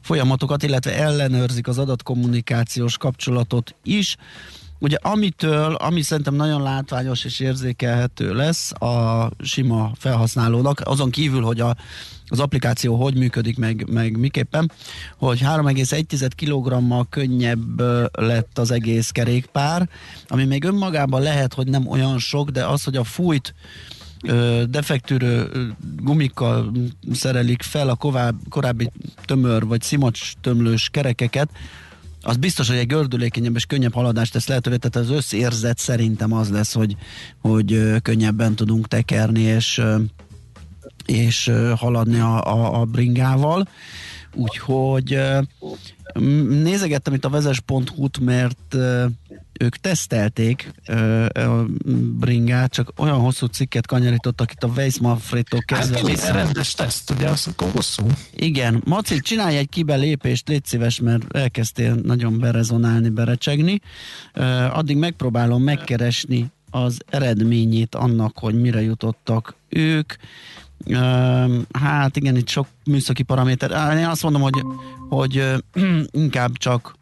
folyamatokat, illetve ellenőrzik az adatkommunikációs kapcsolatot is. Ugye amitől, ami szerintem nagyon látványos és érzékelhető lesz a sima felhasználónak, azon kívül, hogy a, az applikáció hogy működik, meg, meg miképpen, hogy 3,1 kg könnyebb lett az egész kerékpár, ami még önmagában lehet, hogy nem olyan sok, de az, hogy a fújt defektűrő gumikkal szerelik fel a korábbi tömör vagy szimacs tömlős kerekeket, az biztos, hogy egy gördülékenyebb és könnyebb haladást tesz lehetővé, tehát az összérzet szerintem az lesz, hogy, hogy könnyebben tudunk tekerni, és, és haladni a, a, a bringával. Úgyhogy nézegettem itt a vezes.hu-t, mert ők tesztelték a bringát, csak olyan hosszú cikket kanyarítottak itt a Weiss Manfredtól
kezdve. Hát vissza. rendes teszt, ugye, az akkor hosszú.
Igen. Maci, csinálj egy kibelépést, légy szíves, mert elkezdtél nagyon berezonálni, berecsegni. Addig megpróbálom megkeresni az eredményét annak, hogy mire jutottak ők. Hát igen, itt sok műszaki paraméter. Én azt mondom, hogy, hogy inkább csak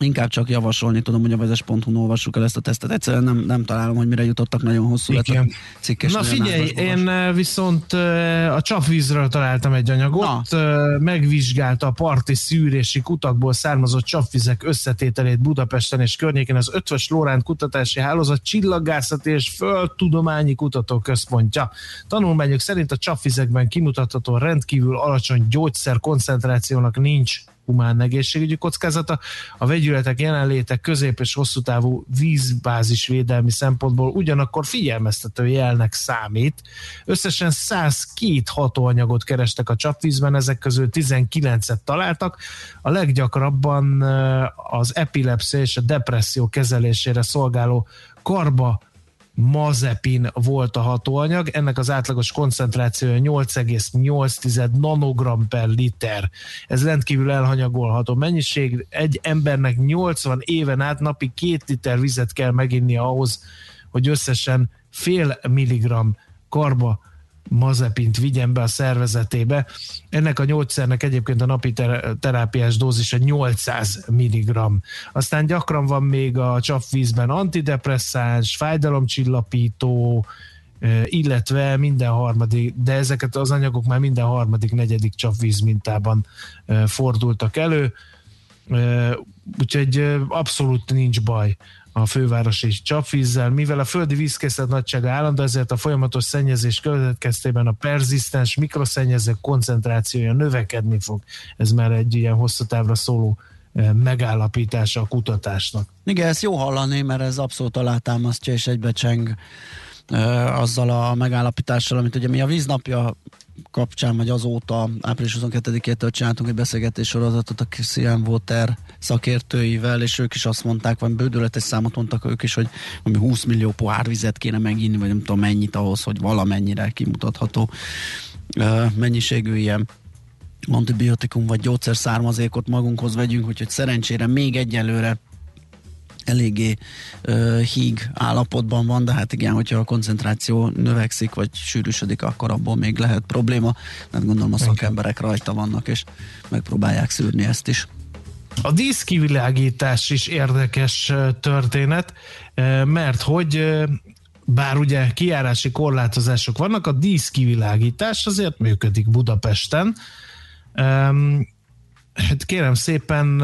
Inkább csak javasolni tudom, hogy a vezes.hu-n olvassuk el ezt a tesztet. Egyszerűen nem, nem találom, hogy mire jutottak, nagyon hosszú lett a cikkes.
Na figyelj, én eh, viszont eh, a csapvízről találtam egy anyagot, Na. Eh, megvizsgálta a parti szűrési kutakból származott csapvizek összetételét Budapesten és környékén az Ötvös Lóránt Kutatási Hálózat Csillagászati és Földtudományi Kutatóközpontja. Tanulmányok szerint a csapvizekben kimutatható rendkívül alacsony gyógyszer koncentrációnak nincs humán egészségügyi kockázata. A vegyületek jelenléte közép és hosszú távú vízbázis védelmi szempontból ugyanakkor figyelmeztető jelnek számít. Összesen 102 hatóanyagot kerestek a csapvízben, ezek közül 19-et találtak. A leggyakrabban az epilepszia és a depresszió kezelésére szolgáló karba mazepin volt a hatóanyag, ennek az átlagos koncentrációja 8,8 nanogram per liter. Ez rendkívül elhanyagolható mennyiség. Egy embernek 80 éven át napi két liter vizet kell meginni ahhoz, hogy összesen fél milligram karba mazepint vigyen be a szervezetébe. Ennek a gyógyszernek egyébként a napi terápiás dózisa 800 mg. Aztán gyakran van még a csapvízben antidepresszáns, fájdalomcsillapító, illetve minden harmadik, de ezeket az anyagok már minden harmadik, negyedik csapvíz mintában fordultak elő, úgyhogy abszolút nincs baj a fővárosi csapvízzel. Mivel a földi vízkészlet nagysága állandó, ezért a folyamatos szennyezés következtében a perzisztens mikroszennyezők koncentrációja növekedni fog. Ez már egy ilyen hosszú távra szóló eh, megállapítása a kutatásnak.
Igen, ezt jó hallani, mert ez abszolút alátámasztja és egybecseng eh, azzal a megállapítással, amit ugye mi a víznapja kapcsán, vagy azóta, április 22-től csináltunk egy beszélgetés sorozatot a Christian Water szakértőivel, és ők is azt mondták, vagy bődületes számot mondtak ők is, hogy ami 20 millió pohár vizet kéne meginni, vagy nem tudom mennyit ahhoz, hogy valamennyire kimutatható mennyiségű ilyen antibiotikum vagy gyógyszer származékot magunkhoz vegyünk, úgyhogy szerencsére még egyelőre eléggé uh, híg állapotban van, de hát igen, hogyha a koncentráció növekszik, vagy sűrűsödik, akkor abból még lehet probléma, mert gondolom a szakemberek rajta vannak, és megpróbálják szűrni ezt is.
A díszkivilágítás is érdekes történet, mert hogy bár ugye kiárási korlátozások vannak, a díszkivilágítás azért működik Budapesten. Hát kérem szépen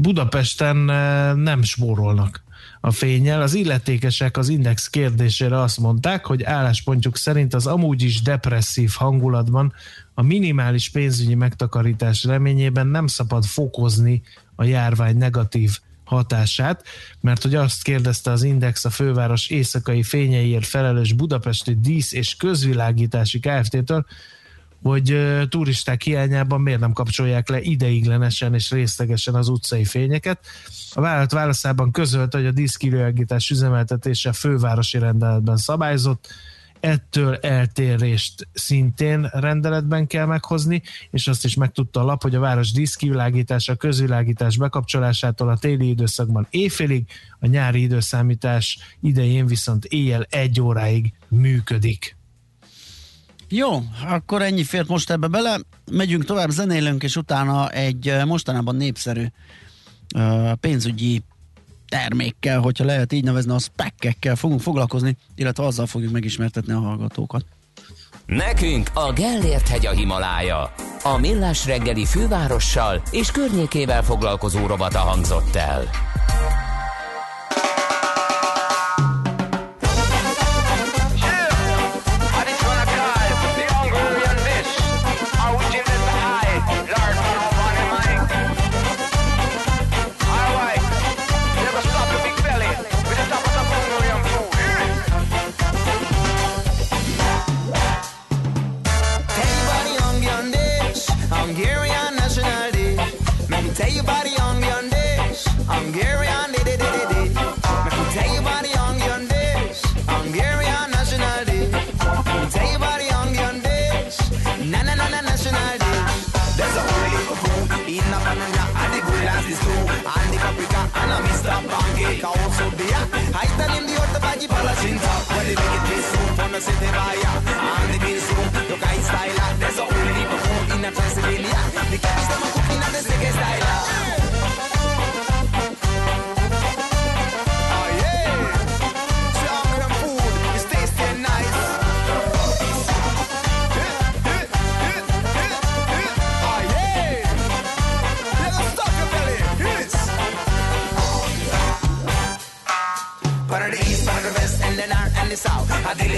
Budapesten nem spórolnak a fényel. Az illetékesek az Index kérdésére azt mondták, hogy álláspontjuk szerint az amúgy is depresszív hangulatban a minimális pénzügyi megtakarítás reményében nem szabad fokozni a járvány negatív hatását, mert hogy azt kérdezte az Index a főváros éjszakai fényeiért felelős budapesti dísz és közvilágítási Kft-től, hogy turisták hiányában miért nem kapcsolják le ideiglenesen és részlegesen az utcai fényeket. A vállalat válaszában közölte, hogy a díszkivilágítás üzemeltetése fővárosi rendeletben szabályzott, ettől eltérést szintén rendeletben kell meghozni, és azt is megtudta a lap, hogy a város díszkivilágítása, közvilágítás bekapcsolásától a téli időszakban éjfélig, a nyári időszámítás idején viszont éjjel egy óráig működik.
Jó, akkor ennyi fért most ebbe bele. Megyünk tovább, zenélünk, és utána egy eh, mostanában népszerű uh, pénzügyi termékkel, hogyha lehet így nevezni, a spekkekkel fogunk foglalkozni, illetve azzal fogjuk megismertetni a hallgatókat.
Nekünk a Gellért hegy a Himalája. A millás reggeli fővárossal és környékével foglalkozó robata hangzott el.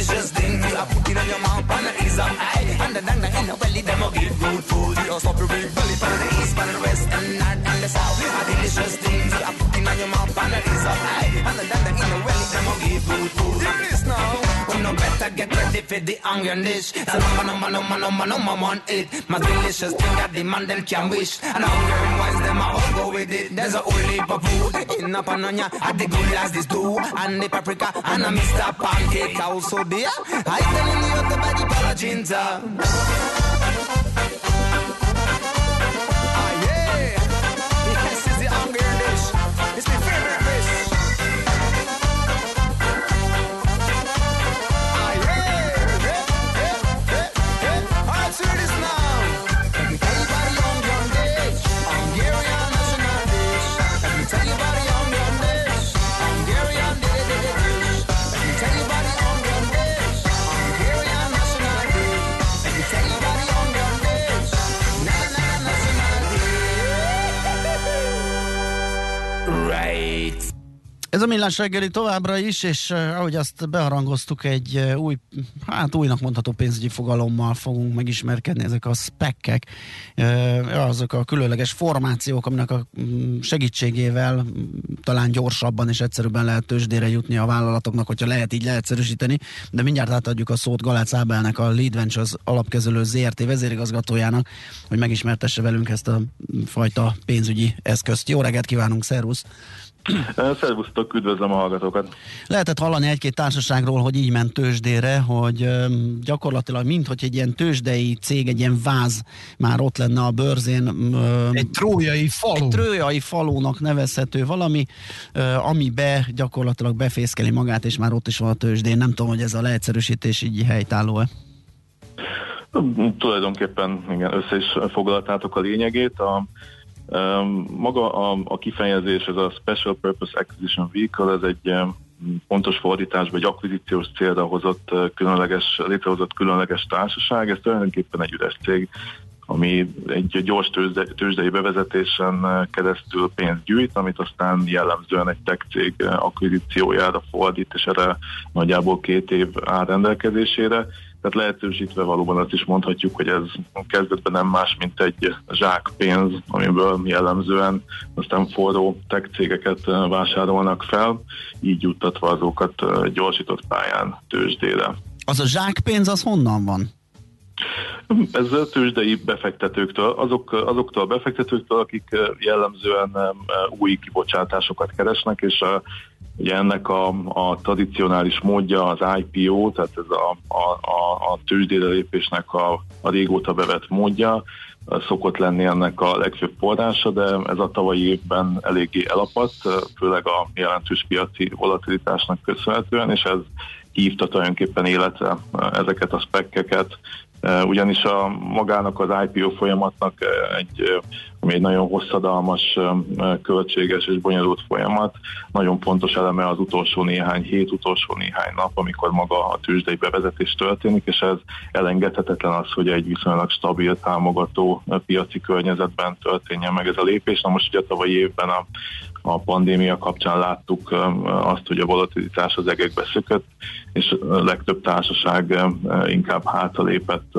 Delicious thing you are putting on your mouth, and the ease of eye. And the dang in the belly, them will give good food. You stop your big belly. Of the east, of the west, and north and the south. A delicious thing you are putting on your mouth, and the ease of eye. And the dang in the belly, them will give good food. Hear this now. We no better get ready for the onion dish. So number, number, number, number, number one it. My delicious thing that the man them can wish. And hunger and wise them all go with it. There's a whole heap of food in a panonia. At the good as this too. And the paprika and a Mr. Pancake also there. I tell him you the body palacinta. Ah
Right.
Ez a millás reggeli továbbra is, és uh, ahogy azt beharangoztuk, egy uh, új, hát újnak mondható pénzügyi fogalommal fogunk megismerkedni, ezek a spekkek, uh, azok a különleges formációk, aminek a mm, segítségével mm, talán gyorsabban és egyszerűbben lehet tőzsdére jutni a vállalatoknak, hogyha lehet így leegyszerűsíteni, de mindjárt átadjuk a szót Galác Ábelnek, a Lead Ventures alapkezelő ZRT vezérigazgatójának, hogy megismertesse velünk ezt a fajta pénzügyi eszközt. Jó reggelt kívánunk, szervusz!
Szervusztok, üdvözlöm a hallgatókat.
Lehetett hallani egy-két társaságról, hogy így ment tőzsdére, hogy gyakorlatilag mint hogy egy ilyen tőzsdei cég, egy ilyen váz már ott lenne a bőrzén.
Egy trójai falu.
Egy trójai falónak nevezhető valami, ö, amibe gyakorlatilag befészkeli magát, és már ott is van a tőzsdén. Nem tudom, hogy ez a leegyszerűsítés így helytálló-e.
Tulajdonképpen igen, össze is foglaltátok a lényegét. A, maga a, a kifejezés, ez a Special Purpose Acquisition Vehicle, ez egy um, pontos fordításban egy akvizíciós célra hozott különleges, létrehozott különleges társaság. Ez tulajdonképpen egy üres cég, ami egy gyors tőzsde, tőzsdei bevezetésen keresztül pénzt gyűjt, amit aztán jellemzően egy tech cég akvizíciójára fordít, és erre nagyjából két év áll rendelkezésére. Tehát lehetősítve valóban azt is mondhatjuk, hogy ez kezdetben nem más, mint egy zsákpénz, amiből jellemzően aztán forró tech cégeket uh, vásárolnak fel, így juttatva azokat uh, gyorsított pályán tőzsdére.
Az a zsákpénz, az honnan van?
Ez tőzsdei befektetőktől, azok, azoktól a befektetőktől, akik eh, jellemzően eh, új kibocsátásokat keresnek, és a, ugye ennek a, a tradicionális módja az IPO, tehát ez a, a, a, a tőzsdére lépésnek a, a régóta bevett módja, szokott lenni ennek a legfőbb forrása, de ez a tavalyi évben eléggé elapadt, főleg a jelentős piaci volatilitásnak köszönhetően, és ez hívta tulajdonképpen életre ezeket a spekkeket, ugyanis a magának az IPO folyamatnak egy, ami egy nagyon hosszadalmas, költséges és bonyolult folyamat, nagyon fontos eleme az utolsó néhány hét, utolsó néhány nap, amikor maga a tőzsdei bevezetés történik, és ez elengedhetetlen az, hogy egy viszonylag stabil, támogató piaci környezetben történjen meg ez a lépés. Na most ugye tavalyi évben a a pandémia kapcsán láttuk azt, hogy a volatilitás az egekbe szökött, és a legtöbb társaság inkább hátralépett,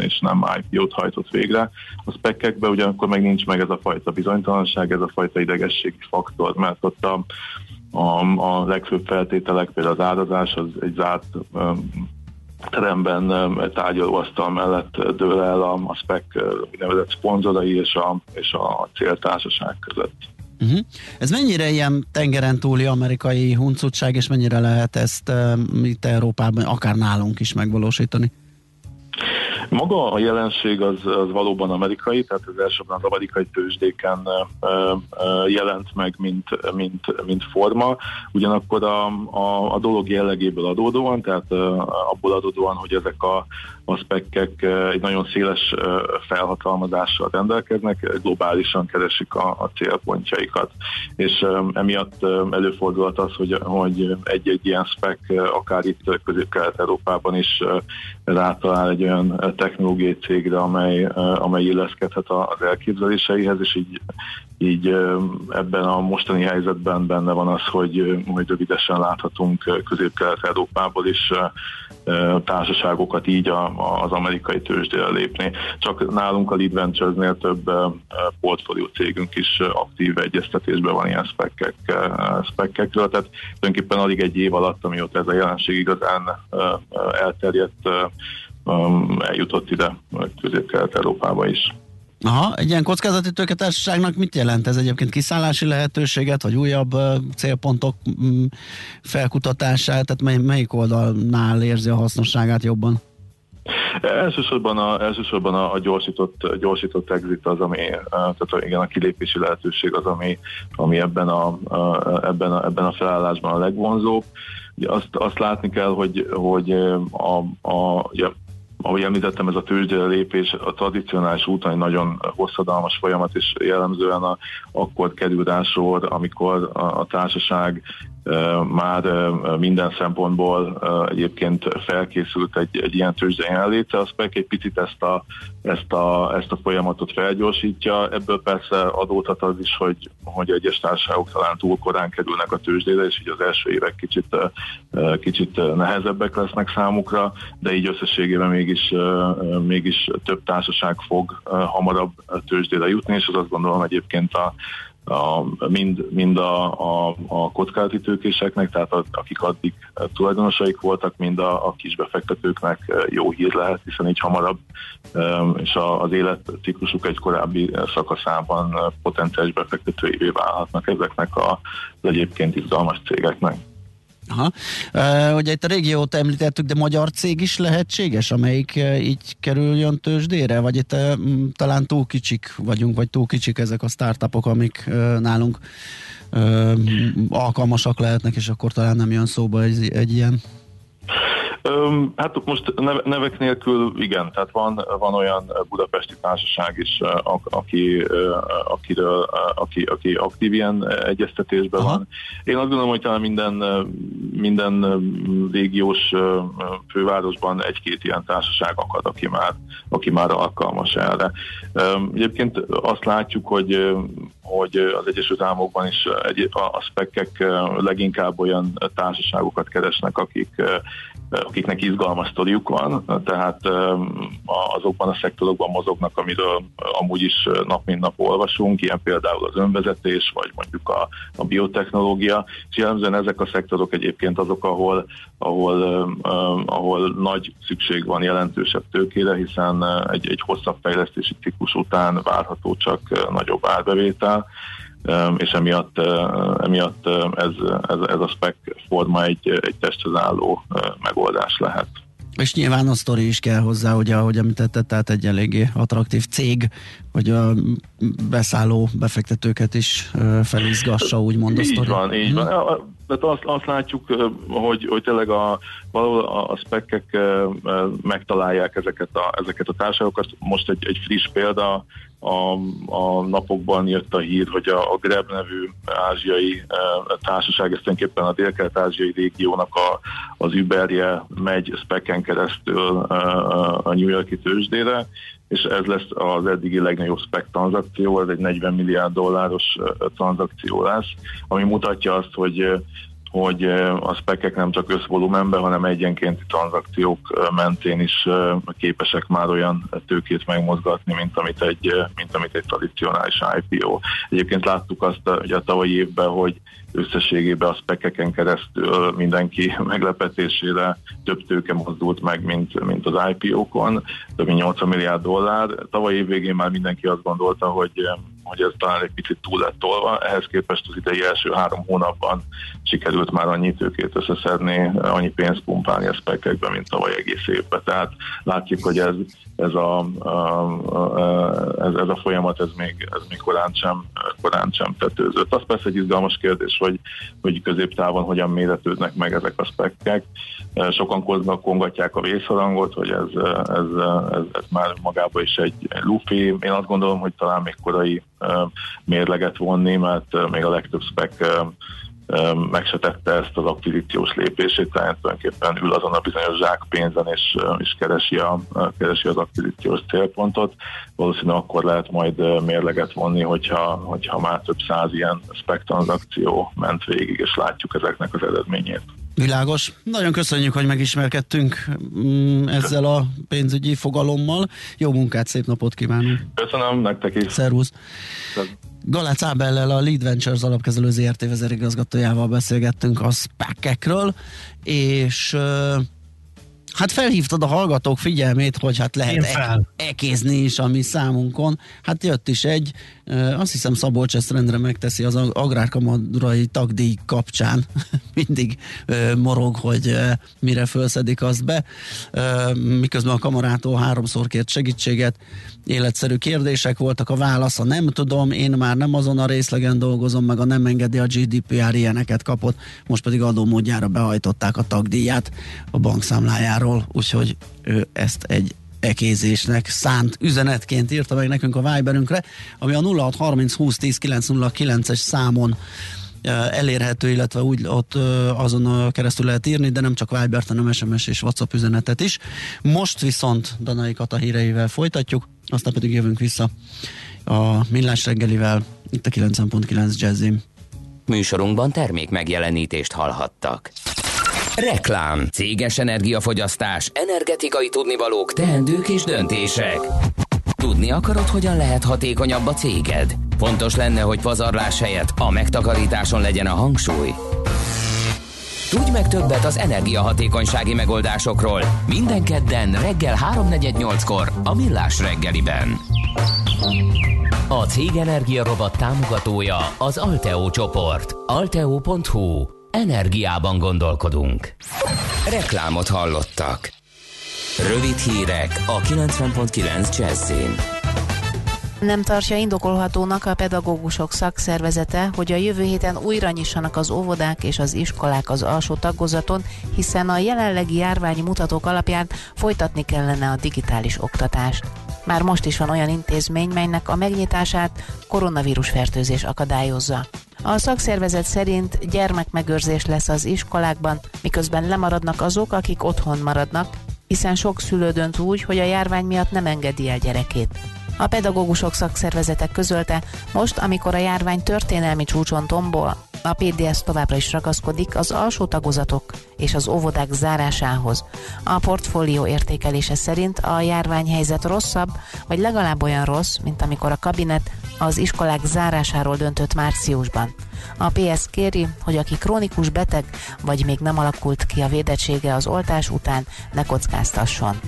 és nem IPO-t hajtott végre. A spekekbe ugyanakkor meg nincs meg ez a fajta bizonytalanság, ez a fajta idegességi faktor, mert ott a, a, a legfőbb feltételek, például az árazás, az egy zárt teremben tárgyalóasztal mellett dől el a, a spec úgynevezett szponzorai és a, és a céltársaság között.
Uh-huh. Ez mennyire ilyen tengeren túli amerikai huncutság, és mennyire lehet ezt uh, itt Európában, akár nálunk is megvalósítani?
Maga a jelenség az, az valóban amerikai, tehát az elsőben az amerikai tőzsdéken jelent meg, mint, mint, mint forma, ugyanakkor a, a, a dolog jellegéből adódóan, tehát abból adódóan, hogy ezek a, a spekkek egy nagyon széles felhatalmazással rendelkeznek, globálisan keresik a, a célpontjaikat. És emiatt előfordulhat az, hogy, hogy egy-egy ilyen spek akár itt közép-kelet-európában is rátalál egy olyan technológiai cégre, amely, amely illeszkedhet az elképzeléseihez, és így, így ebben a mostani helyzetben benne van az, hogy, hogy rövidesen láthatunk közép-kelet-európából is társaságokat így az amerikai tőzsdére lépni. Csak nálunk a Lead Ventures-nél több portfólió cégünk is aktív egyeztetésben van ilyen spekkek, spekkekről, tehát tulajdonképpen alig egy év alatt, amióta ez a jelenség igazán elterjedt, eljutott ide közép-kelet-európába is.
Aha, egy ilyen kockázati tőketársaságnak mit jelent ez egyébként? Kiszállási lehetőséget, vagy újabb uh, célpontok um, felkutatását? Tehát mely, melyik oldalnál érzi a hasznosságát jobban?
Elsősorban a, elsősorban a, a gyorsított, gyorsított exit az, ami, tehát igen, a kilépési lehetőség az, ami, ami ebben, a, a, ebben, a, ebben a felállásban a legvonzóbb. Ugye azt, azt látni kell, hogy, hogy a, a, ugye ahogy említettem, ez a tőzsdére lépés a tradicionális úton egy nagyon hosszadalmas folyamat, és jellemzően a, akkor kerül rá sor, amikor a, a társaság már minden szempontból egyébként felkészült egy, egy ilyen tőzsde jelenlétre, az pedig egy picit ezt a, ezt, a, ezt a folyamatot felgyorsítja. Ebből persze adódhat az is, hogy, hogy egyes társaságok talán túl korán kerülnek a tőzsdére, és így az első évek kicsit, kicsit nehezebbek lesznek számukra, de így összességében mégis, mégis több társaság fog hamarabb tőzsdére jutni, és az azt gondolom egyébként a a, mind, mind a, a, a kockázati tőkéseknek, tehát a, akik addig tulajdonosaik voltak, mind a, a kisbefektetőknek jó hír lehet, hiszen így hamarabb és az életciklusuk egy korábbi szakaszában potenciális befektetőivé válhatnak ezeknek az egyébként izgalmas cégeknek.
Aha. Uh, ugye itt a régiót említettük, de magyar cég is lehetséges, amelyik uh, így kerüljön tőzsdére? Vagy itt uh, talán túl kicsik vagyunk, vagy túl kicsik ezek a startupok, amik uh, nálunk uh, alkalmasak lehetnek, és akkor talán nem jön szóba egy, egy ilyen
hát most neve, nevek nélkül igen, tehát van, van olyan budapesti társaság is, aki, akiről, aki, aki aktív ilyen egyeztetésben Aha. van. Én azt gondolom, hogy talán minden, minden régiós fővárosban egy-két ilyen társaság akad, aki már, aki már alkalmas erre. Egyébként azt látjuk, hogy hogy az Egyesült Államokban is egy, a spekek leginkább olyan társaságokat keresnek, akik akiknek izgalmas sztoriuk van, tehát azokban a szektorokban mozognak, amiről amúgy is nap mint nap olvasunk, ilyen például az önvezetés, vagy mondjuk a, a biotechnológia, és jellemzően ezek a szektorok egyébként azok, ahol, ahol, ahol nagy szükség van jelentősebb tőkére, hiszen egy, egy hosszabb fejlesztési ciklus után várható csak nagyobb árbevétel, és emiatt, emiatt ez, ez, ez a spec forma egy, egy testhez álló megoldás lehet.
És nyilván a sztori is kell hozzá, ugye, ahogy említette, tehát egy eléggé attraktív cég, hogy a beszálló befektetőket is felizgassa, úgymond a
sztori. Így van, így van. tehát azt, azt látjuk, hogy, hogy tényleg a, valahol a, a spekek megtalálják ezeket a, ezeket a társaságokat. Most egy, egy friss példa, a, a napokban jött a hír, hogy a, a Greb nevű ázsiai e, társaság, ezt tulajdonképpen a dél-kelet-ázsiai régiónak a, az Uberje megy speken keresztül e, a New Yorki tőzsdére, és ez lesz az eddigi legnagyobb spec tranzakció, ez egy 40 milliárd dolláros tranzakció lesz, ami mutatja azt, hogy hogy a spekek nem csak összvolumenben, hanem egyenkénti tranzakciók mentén is képesek már olyan tőkét megmozgatni, mint amit egy, mint amit egy tradicionális IPO. Egyébként láttuk azt hogy a tavalyi évben, hogy összességében a spekeken keresztül mindenki meglepetésére több tőke mozdult meg, mint, mint az IPO-kon, több mint 80 milliárd dollár. Tavaly év végén már mindenki azt gondolta, hogy hogy ez talán egy picit túl lett tolva, ehhez képest az idei első három hónapban sikerült már annyi tőkét összeszedni, annyi pénzt pumpálni a spekekbe, mint tavaly egész évben. Tehát látjuk, hogy ez, ez, a, a, ez, ez a folyamat ez még, ez még korán, sem, korán sem tetőzött. Az persze egy izgalmas kérdés, hogy, hogy középtávon hogyan méretődnek meg ezek a spekkek. Sokan kongatják a vészharangot, hogy ez, ez, ez, ez már magában is egy lufi. Én azt gondolom, hogy talán még korai mérleget vonni, mert még a legtöbb spec meg se tette ezt az akvizíciós lépését, tehát tulajdonképpen ül azon a bizonyos zsákpénzen, és, és keresi, a, keresi az akvizíciós célpontot. Valószínűleg akkor lehet majd mérleget vonni, hogyha, hogyha már több száz ilyen spec tranzakció ment végig, és látjuk ezeknek az eredményét.
Világos. Nagyon köszönjük, hogy megismerkedtünk mm, ezzel a pénzügyi fogalommal. Jó munkát, szép napot kívánunk.
Köszönöm, nektek is.
Szervusz. Galác Ábellel, a Lead Ventures alapkezelő ZRT vezérigazgatójával beszélgettünk a spekekről, és Hát felhívtad a hallgatók figyelmét, hogy hát lehet e- ekézni is a mi számunkon. Hát jött is egy, azt hiszem Szabolcs ezt rendre megteszi az agrárkamarai tagdíj kapcsán. Mindig morog, hogy mire felszedik azt be. Miközben a kamarától háromszor kért segítséget, életszerű kérdések voltak, a válasz a nem tudom, én már nem azon a részlegen dolgozom, meg a nem engedi a GDPR ilyeneket kapott, most pedig adómódjára behajtották a tagdíját a bankszámlájáról, úgyhogy ő ezt egy ekézésnek szánt üzenetként írta meg nekünk a Viberünkre, ami a 0630 20 10 909-es számon elérhető, illetve úgy ott azon keresztül lehet írni, de nem csak Viber, hanem SMS és WhatsApp üzenetet is. Most viszont Danai Kata híreivel folytatjuk, aztán pedig jövünk vissza a Millás reggelivel, itt a 9.9 Jazzim.
Műsorunkban termék megjelenítést hallhattak. Reklám, céges energiafogyasztás, energetikai tudnivalók, teendők és döntések. Tudni akarod, hogyan lehet hatékonyabb a céged? Fontos lenne, hogy pazarlás helyett a megtakarításon legyen a hangsúly. Tudj meg többet az energiahatékonysági megoldásokról minden kedden reggel 3.48-kor a Millás reggeliben. A Cég Energia Robot támogatója az Alteo csoport. Alteo.hu. Energiában gondolkodunk. Reklámot hallottak. Rövid hírek a 90.9 Jazzin.
Nem tartja indokolhatónak a pedagógusok szakszervezete, hogy a jövő héten újra nyissanak az óvodák és az iskolák az alsó tagozaton, hiszen a jelenlegi járványi mutatók alapján folytatni kellene a digitális oktatást. Már most is van olyan intézmény, melynek a megnyitását koronavírus fertőzés akadályozza. A szakszervezet szerint gyermekmegőrzés lesz az iskolákban, miközben lemaradnak azok, akik otthon maradnak, hiszen sok szülő dönt úgy, hogy a járvány miatt nem engedi el gyerekét. A pedagógusok szakszervezetek közölte, most, amikor a járvány történelmi csúcson tombol, a PDS továbbra is ragaszkodik az alsó tagozatok és az óvodák zárásához. A portfólió értékelése szerint a járványhelyzet rosszabb, vagy legalább olyan rossz, mint amikor a kabinet az iskolák zárásáról döntött márciusban. A PS kéri, hogy aki krónikus beteg, vagy még nem alakult ki a védettsége az oltás után, ne kockáztasson.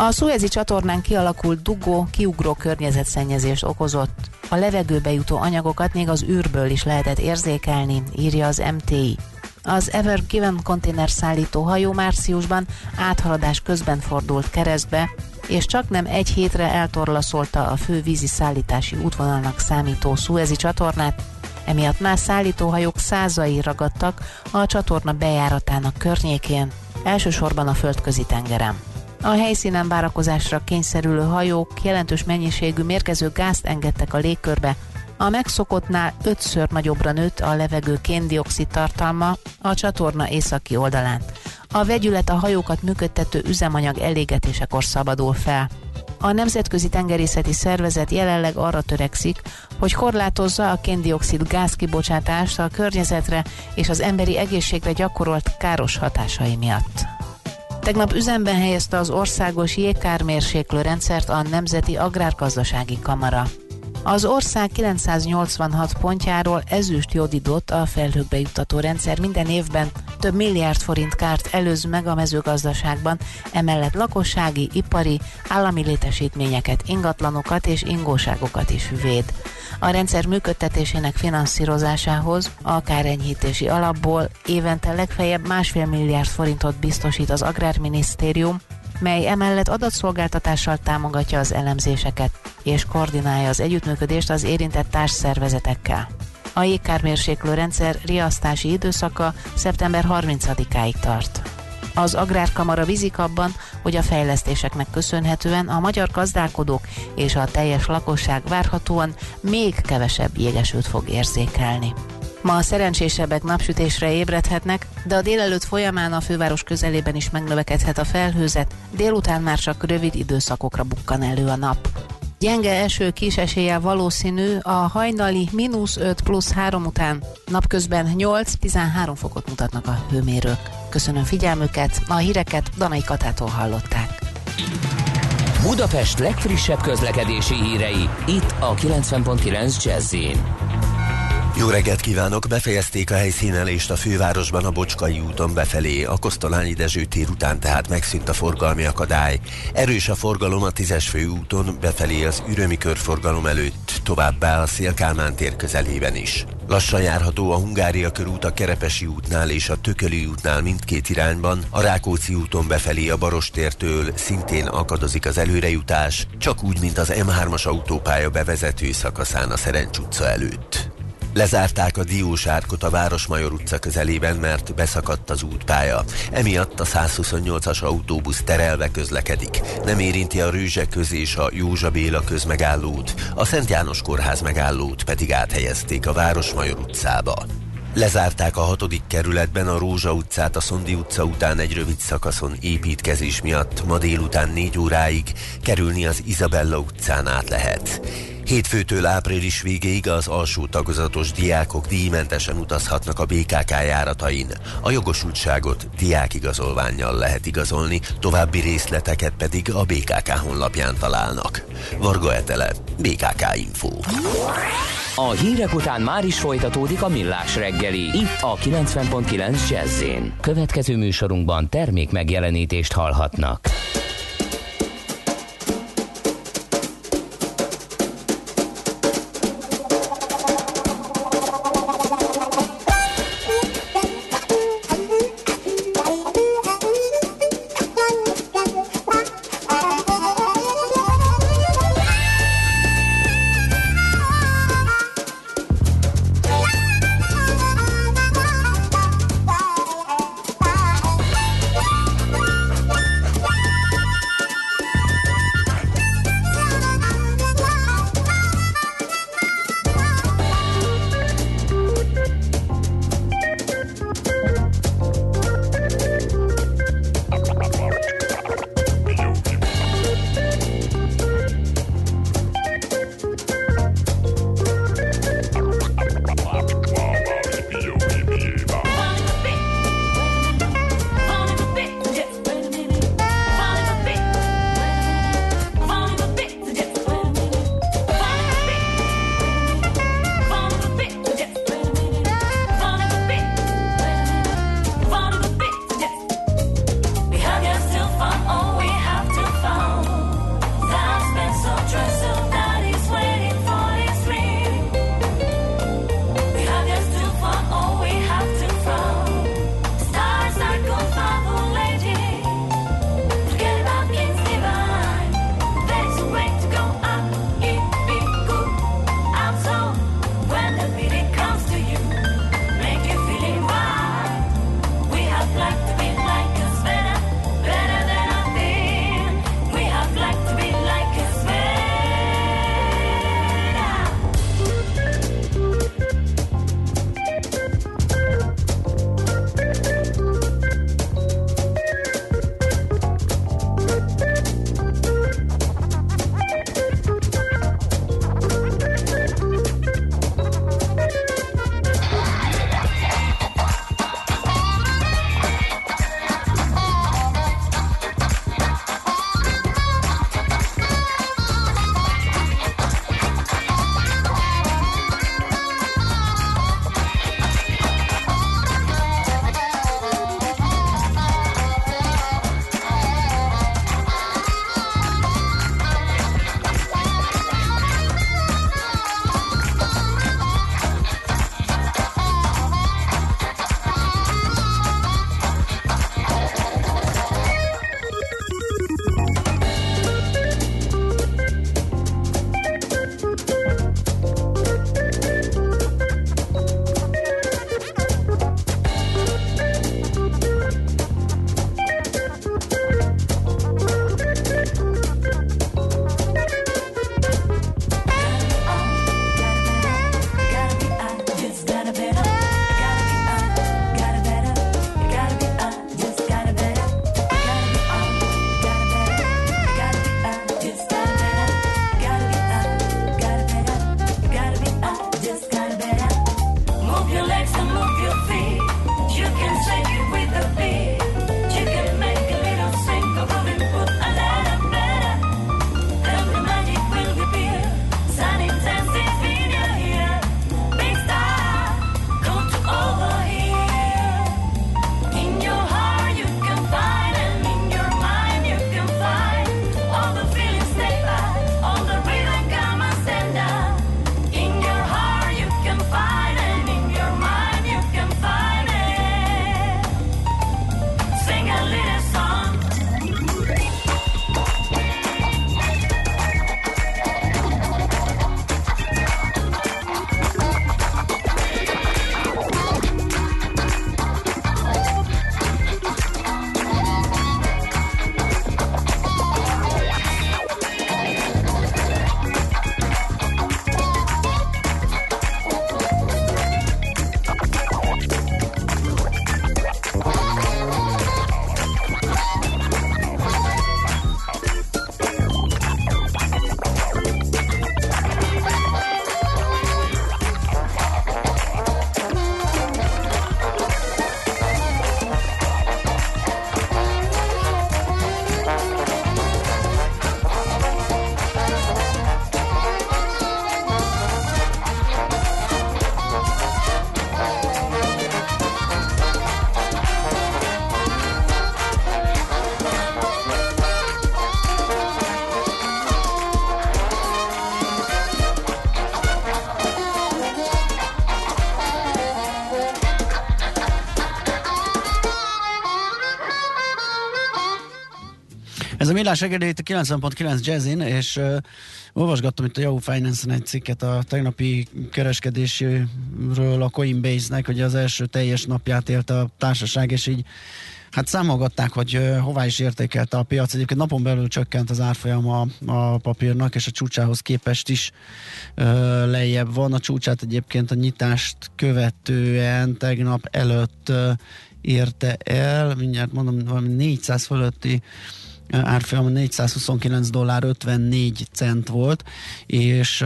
A Suezi csatornán kialakult dugó kiugró környezetszennyezést okozott. A levegőbe jutó anyagokat még az űrből is lehetett érzékelni, írja az MTI. Az Ever Given konténer szállító hajó márciusban áthaladás közben fordult keresztbe, és csak nem egy hétre eltorlaszolta a fő vízi szállítási útvonalnak számító Suezi csatornát, Emiatt már szállítóhajók százai ragadtak a csatorna bejáratának környékén, elsősorban a földközi tengeren. A helyszínen várakozásra kényszerülő hajók jelentős mennyiségű mérgező gázt engedtek a légkörbe, a megszokottnál ötször nagyobbra nőtt a levegő kéndioxid tartalma a csatorna északi oldalán. A vegyület a hajókat működtető üzemanyag elégetésekor szabadul fel. A Nemzetközi Tengerészeti Szervezet jelenleg arra törekszik, hogy korlátozza a kéndioxid gázkibocsátást a környezetre és az emberi egészségre gyakorolt káros hatásai miatt. Tegnap üzemben helyezte az országos jégkármérséklő rendszert a Nemzeti Agrárgazdasági Kamara. Az ország 986 pontjáról ezüst jodidott a felhőkbe juttató rendszer minden évben több milliárd forint kárt előz meg a mezőgazdaságban, emellett lakossági, ipari, állami létesítményeket, ingatlanokat és ingóságokat is véd. A rendszer működtetésének finanszírozásához a kárenyhítési alapból évente legfeljebb másfél milliárd forintot biztosít az Agrárminisztérium, mely emellett adatszolgáltatással támogatja az elemzéseket és koordinálja az együttműködést az érintett társszervezetekkel. A jégkármérséklő rendszer riasztási időszaka szeptember 30-áig tart. Az Agrárkamara bízik abban, hogy a fejlesztéseknek köszönhetően a magyar gazdálkodók és a teljes lakosság várhatóan még kevesebb jégesőt fog érzékelni. Ma a szerencsésebbek napsütésre ébredhetnek, de a délelőtt folyamán a főváros közelében is megnövekedhet a felhőzet, délután már csak rövid időszakokra bukkan elő a nap. Gyenge eső kis esélye valószínű a hajnali mínusz 5 plusz 3 után. Napközben 8-13 fokot mutatnak a hőmérők. Köszönöm figyelmüket, a híreket Danai Katától hallották.
Budapest legfrissebb közlekedési hírei, itt a 90.9 jazz
jó reggelt kívánok! Befejezték a helyszínelést a fővárosban a Bocskai úton befelé. A Kosztolányi Dezső tér után tehát megszűnt a forgalmi akadály. Erős a forgalom a 10-es főúton befelé az ürömi körforgalom előtt, továbbá a Szélkálmán tér közelében is. Lassan járható a Hungária körút a Kerepesi útnál és a Tököli útnál mindkét irányban, a Rákóczi úton befelé a Barostértől szintén akadozik az előrejutás, csak úgy, mint az M3-as autópálya bevezető szakaszán a Szerencs utca előtt. Lezárták a Diósárkot a Városmajor utca közelében, mert beszakadt az útpálya. Emiatt a 128-as autóbusz terelve közlekedik. Nem érinti a Rőzseköz és a Józsa Béla közmegállót, a Szent János Kórház megállót pedig áthelyezték a Városmajor utcába. Lezárták a hatodik kerületben a Rózsa utcát a Szondi utca után egy rövid szakaszon építkezés miatt ma délután négy óráig kerülni az Izabella utcán át lehet. Hétfőtől április végéig az alsó tagozatos diákok díjmentesen utazhatnak a BKK járatain. A jogosultságot diákigazolványjal lehet igazolni, további részleteket pedig a BKK honlapján találnak. Varga Etele, BKK Info.
A hírek után már is folytatódik a millás reggeli, itt a 90.9 jazz Következő műsorunkban termék megjelenítést hallhatnak.
Millás reggeli itt a 90.9 Jazzin, és uh, olvasgattam itt a Yahoo Finance-en egy cikket a tegnapi kereskedésről a Coinbase-nek, hogy az első teljes napját élte a társaság, és így Hát számolgatták, hogy uh, hová is értékelte a piac. Egyébként napon belül csökkent az árfolyam a, a papírnak, és a csúcsához képest is uh, lejjebb van. A csúcsát egyébként a nyitást követően tegnap előtt uh, érte el, mindjárt mondom, valami 400 fölötti árfolyam 429 dollár 54 cent volt, és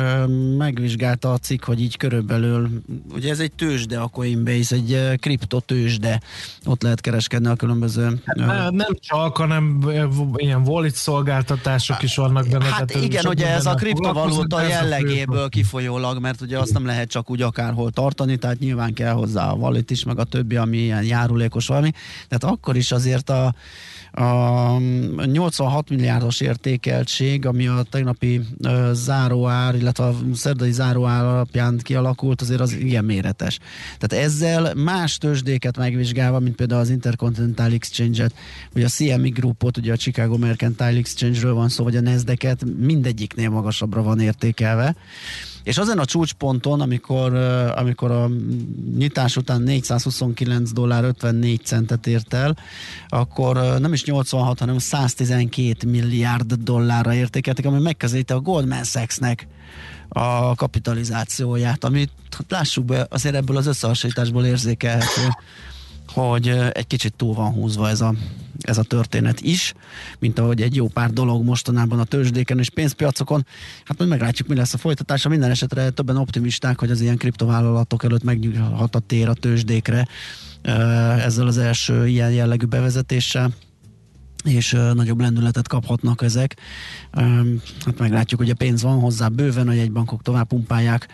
megvizsgálta a cikk, hogy így körülbelül, ugye ez egy tőzsde a Coinbase, egy kriptotőzsde, ott lehet kereskedni a különböző...
Hát, nem csak, hanem ilyen wallet szolgáltatások is vannak benne.
Hát tehát igen, ugye ez a kriptovaluta jellegéből kifolyólag, mert ugye azt nem lehet csak úgy akárhol tartani, tehát nyilván kell hozzá a wallet is, meg a többi, ami ilyen járulékos valami, tehát akkor is azért a a 86 milliárdos értékeltség, ami a tegnapi záróár, illetve a szerdai záróár alapján kialakult, azért az igen méretes. Tehát ezzel más tőzsdéket megvizsgálva, mint például az Intercontinental Exchange-et, vagy a CME Groupot, ugye a Chicago Mercantile Exchange-ről van szó, vagy a nasdaq mindegyiknél magasabbra van értékelve. És azon a csúcsponton, amikor, amikor a nyitás után 429 dollár 54 centet ért el, akkor nem is 86, hanem 112 milliárd dollárra értékelték, ami megközelíti a Goldman Sachsnek a kapitalizációját, amit hát lássuk be, azért ebből az összehasonlításból érzékelhető hogy egy kicsit túl van húzva ez a, ez a történet is, mint ahogy egy jó pár dolog mostanában a tőzsdéken és pénzpiacokon. Hát majd meglátjuk, mi lesz a folytatása. Minden esetre többen optimisták, hogy az ilyen kriptovállalatok előtt megnyúlhat a tér a tőzsdékre ezzel az első ilyen jellegű bevezetéssel és nagyobb lendületet kaphatnak ezek. Hát meglátjuk, hogy a pénz van hozzá bőven, a jegybankok tovább pumpálják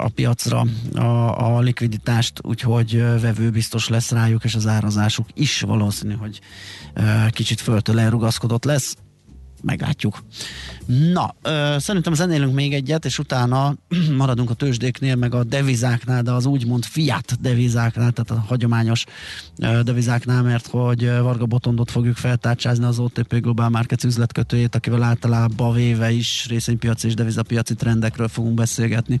a piacra a, a likviditást, úgyhogy vevő biztos lesz rájuk, és az árazásuk is valószínű, hogy kicsit föltől elrugaszkodott lesz meglátjuk. Na, ö, szerintem zenélünk még egyet, és utána maradunk a tőzsdéknél, meg a devizáknál, de az úgymond fiat devizáknál, tehát a hagyományos ö, devizáknál, mert hogy Varga Botondot fogjuk feltárcsázni az OTP Global Markets üzletkötőjét, akivel általában véve is részvénypiaci és devizapiaci trendekről fogunk beszélgetni.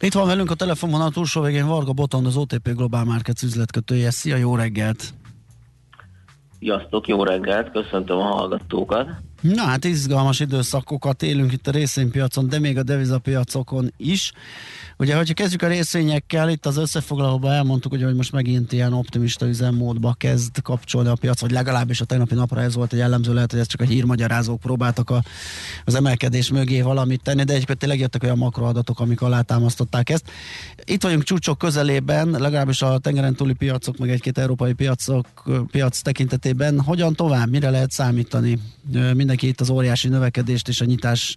Itt van velünk a telefonvonal túlsó végén Varga Boton, az OTP Global Markets üzletkötője. Szia, jó reggelt!
Sziasztok, jó reggelt, köszöntöm a hallgatókat.
Na hát izgalmas időszakokat élünk itt a részvénypiacon, de még a devizapiacokon is. Ugye, hogyha kezdjük a részvényekkel, itt az összefoglalóban elmondtuk, ugye, hogy most megint ilyen optimista üzemmódba kezd kapcsolni a piac, vagy legalábbis a tegnapi napra ez volt egy jellemző, lehet, hogy ez csak a hírmagyarázók próbáltak a, az emelkedés mögé valamit tenni, de egyébként tényleg jöttek olyan makroadatok, amik alátámasztották ezt. Itt vagyunk csúcsok közelében, legalábbis a tengeren túli piacok, meg egy-két európai piacok, piac tekintetében. Hogyan tovább? Mire lehet számítani? Mindenki itt az óriási növekedést és a nyitás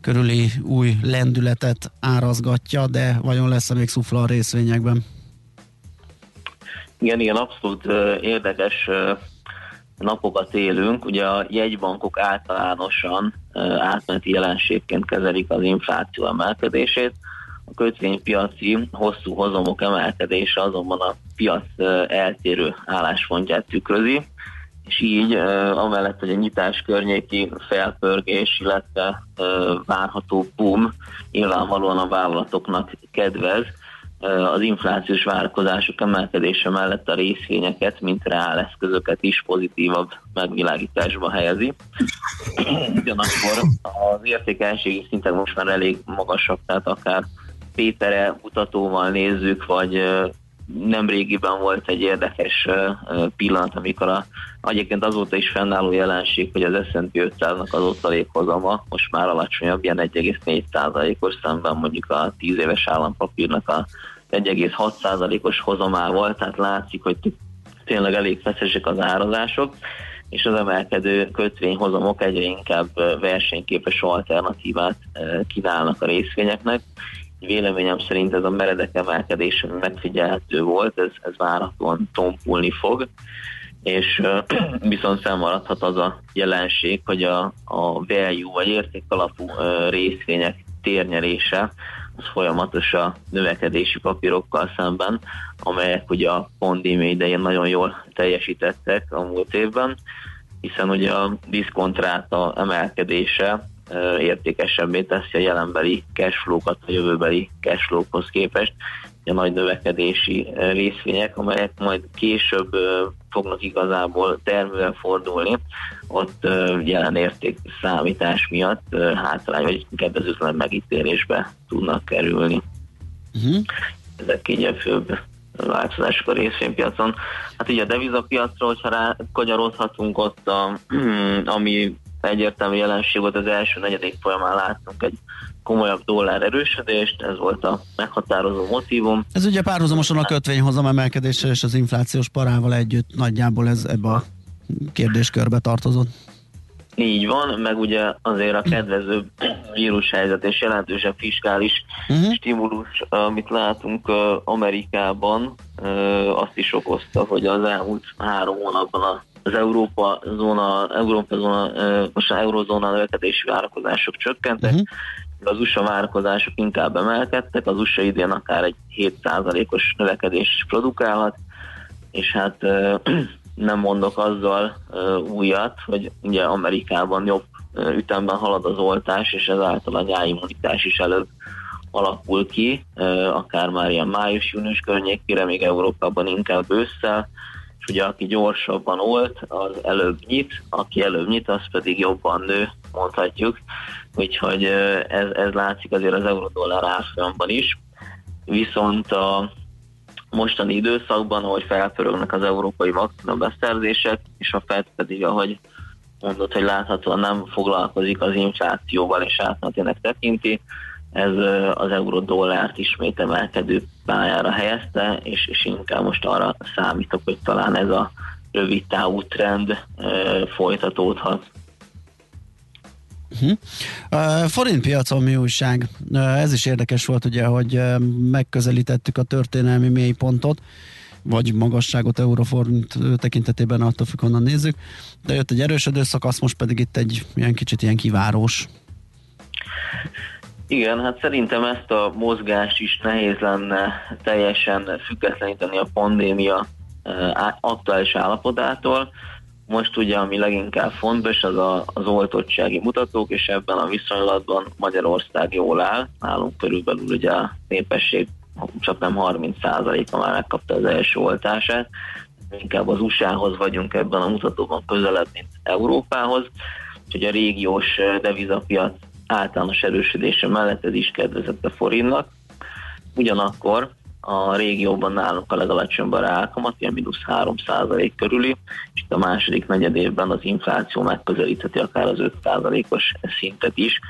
körüli új lendületet árazgatja, de vajon lesz-e még szufla a részvényekben?
Igen, igen, abszolút érdekes napokat élünk. Ugye a jegybankok általánosan átmeneti jelenségként kezelik az infláció emelkedését. A kötvénypiaci hosszú hozamok emelkedése azonban a piac eltérő álláspontját tükrözi és így amellett, hogy a nyitás környéki felpörgés, illetve várható boom nyilvánvalóan a vállalatoknak kedvez, az inflációs várakozások emelkedése mellett a részvényeket, mint reáleszközöket is pozitívabb megvilágításba helyezi. Ugyanakkor az értékenységi szintek most már elég magasak, tehát akár Pétere mutatóval nézzük, vagy nem régiben volt egy érdekes pillanat, amikor a, egyébként azóta is fennálló jelenség, hogy az S&P 500-nak az osztalékhozama most már alacsonyabb, ilyen 1,4%-os szemben mondjuk a 10 éves állampapírnak a 1,6%-os hozamával, tehát látszik, hogy tényleg elég feszesek az árazások, és az emelkedő kötvényhozamok egyre inkább versenyképes alternatívát kínálnak a részvényeknek véleményem szerint ez a meredek emelkedés megfigyelhető volt, ez, ez várhatóan tompulni fog, és viszont felmaradhat az a jelenség, hogy a, a value vagy értékalapú részvények térnyerése az folyamatos a növekedési papírokkal szemben, amelyek ugye a pandémia idején nagyon jól teljesítettek a múlt évben, hiszen ugye a diszkontráta emelkedése értékesebbé teszi a jelenbeli cashflow-kat a jövőbeli cashflow-hoz képest. A nagy növekedési részvények, amelyek majd később fognak igazából termően fordulni, ott jelen érték számítás miatt hátrány vagy kedvezőtlen megítélésbe tudnak kerülni. Uh-huh. Ezek így a főbb változások a részvénypiacon. Hát ugye a devizapiacra, hogyha rá kagyarodhatunk ott, a, ami egyértelmű jelenség volt az első negyedik folyamán láttunk egy komolyabb dollár erősödést, ez volt a meghatározó motivum.
Ez ugye párhuzamosan a kötvényhozam emelkedéssel és az inflációs parával együtt nagyjából ez ebbe a kérdéskörbe tartozott.
Így van, meg ugye azért a kedvező vírushelyzet és jelentősebb fiskális uh-huh. stimulus, amit látunk Amerikában, azt is okozta, hogy az elmúlt három hónapban az Európa zóna, Európa zóna, most az eurozóna növekedési várakozások csökkentek, uh-huh. az USA várakozások inkább emelkedtek, az USA idén akár egy 7%-os növekedés is produkálhat, és hát nem mondok azzal újat, hogy ugye Amerikában jobb ütemben halad az oltás, és ezáltal a nyáimmunitás is előbb alakul ki, akár már ilyen május-június környékére, még Európában inkább ősszel, ugye aki gyorsabban olt, az előbb nyit, aki előbb nyit, az pedig jobban nő, mondhatjuk. Úgyhogy ez, ez látszik azért az euró-dollár árfolyamban is. Viszont a mostani időszakban, ahogy felpörögnek az európai maximum beszerzések, és a FED pedig, ahogy mondott, hogy láthatóan nem foglalkozik az inflációval, és átmenetének tekinti, ez az euró-dollárt ismét emelkedő pályára helyezte, és, és inkább most arra számítok, hogy talán ez a rövid távú trend e, folytatódhat.
Uh-huh. Uh, forint piacon mi újság? Ez is érdekes volt ugye, hogy megközelítettük a történelmi mélypontot. vagy magasságot euroforint tekintetében, attól függ, honnan nézzük. De jött egy erősödő szakasz, most pedig itt egy ilyen kicsit ilyen kivárós.
Igen, hát szerintem ezt a mozgást is nehéz lenne teljesen függetleníteni a pandémia aktuális állapotától. Most ugye, ami leginkább fontos, az a, az oltottsági mutatók, és ebben a viszonylatban Magyarország jól áll. Nálunk körülbelül ugye a népesség csak nem 30%-a már megkapta az első oltását. Inkább az USA-hoz vagyunk ebben a mutatóban közelebb, mint Európához. Úgyhogy a régiós devizapiac általános erősödése mellett ez is kedvezett a forintnak. Ugyanakkor a régióban nálunk a legalacsonyabb a rákamat, ilyen mínusz 3 körüli, és itt a második negyed évben az infláció megközelítheti akár az 5 os szintet is,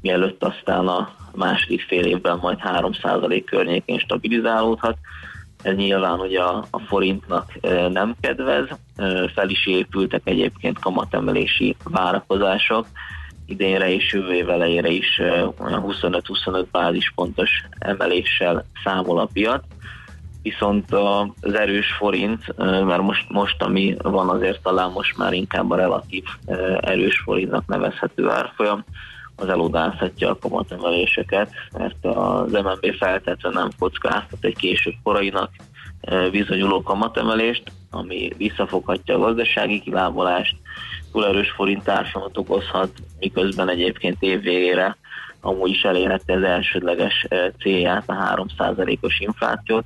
mielőtt aztán a második fél évben majd 3 környékén stabilizálódhat. Ez nyilván ugye a, a forintnak nem kedvez, fel is épültek egyébként kamatemelési várakozások, idénre és jövő év elejére is olyan 25-25 bázispontos emeléssel számol a piac. Viszont az erős forint, mert most, most ami van azért talán most már inkább a relatív erős forintnak nevezhető árfolyam, az elodázhatja a kamatemeléseket, mert az MNB feltétlenül nem kockáztat egy később korainak bizonyuló kamatemelést, ami visszafoghatja a gazdasági kilábalást, túl erős forint társadalmat okozhat, miközben egyébként évvégére amúgy is elérhette az elsődleges célját, a 3%-os inflációt,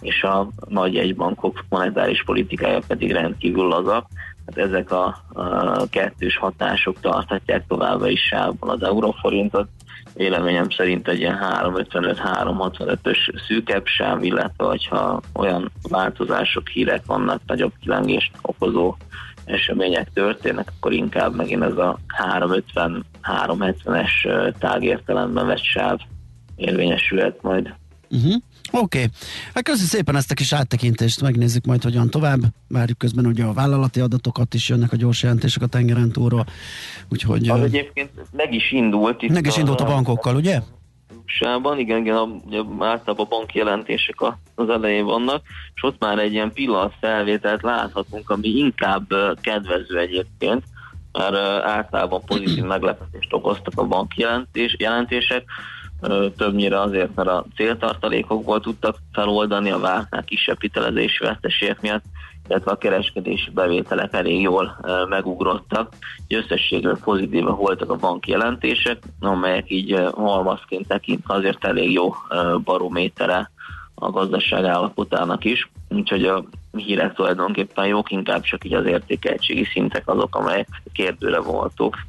és a nagy egybankok monetáris politikája pedig rendkívül laza. Hát ezek a, a kettős hatások tarthatják továbbra is sávban az euróforintot. Véleményem szerint egy ilyen 355-365-ös szűkebb sáv, illetve hogyha olyan változások, hírek vannak, nagyobb kilengést okozó események történnek, akkor inkább megint ez a 350-370-es tágértelemben vett sáv érvényesülhet majd.
Uh-huh. Oké, okay. hát köszönöm szépen ezt a kis áttekintést, megnézzük majd hogyan tovább. Várjuk közben ugye a vállalati adatokat is jönnek a gyors jelentések a tengeren túlról. Úgyhogy,
az egyébként meg is indult.
Itt meg is indult a, a bankokkal, ugye?
Sában, igen, igen, a, ugye általában a banki jelentések az elején vannak, és ott már egy ilyen felvételt láthatunk, ami inkább kedvező egyébként, mert általában pozitív meglepetést okoztak a banki jelentés, jelentések, többnyire azért, mert a céltartalékokból tudtak feloldani a vártnál kisebb hitelezési veszteségek miatt, illetve a kereskedési bevételek elég jól megugrottak. Összességről pozitívan voltak a banki jelentések, amelyek így halmazként tekintve azért elég jó barométere a gazdaság állapotának is. Úgyhogy a hírek tulajdonképpen jók, inkább csak így az értékeltségi szintek azok, amelyek kérdőre voltak.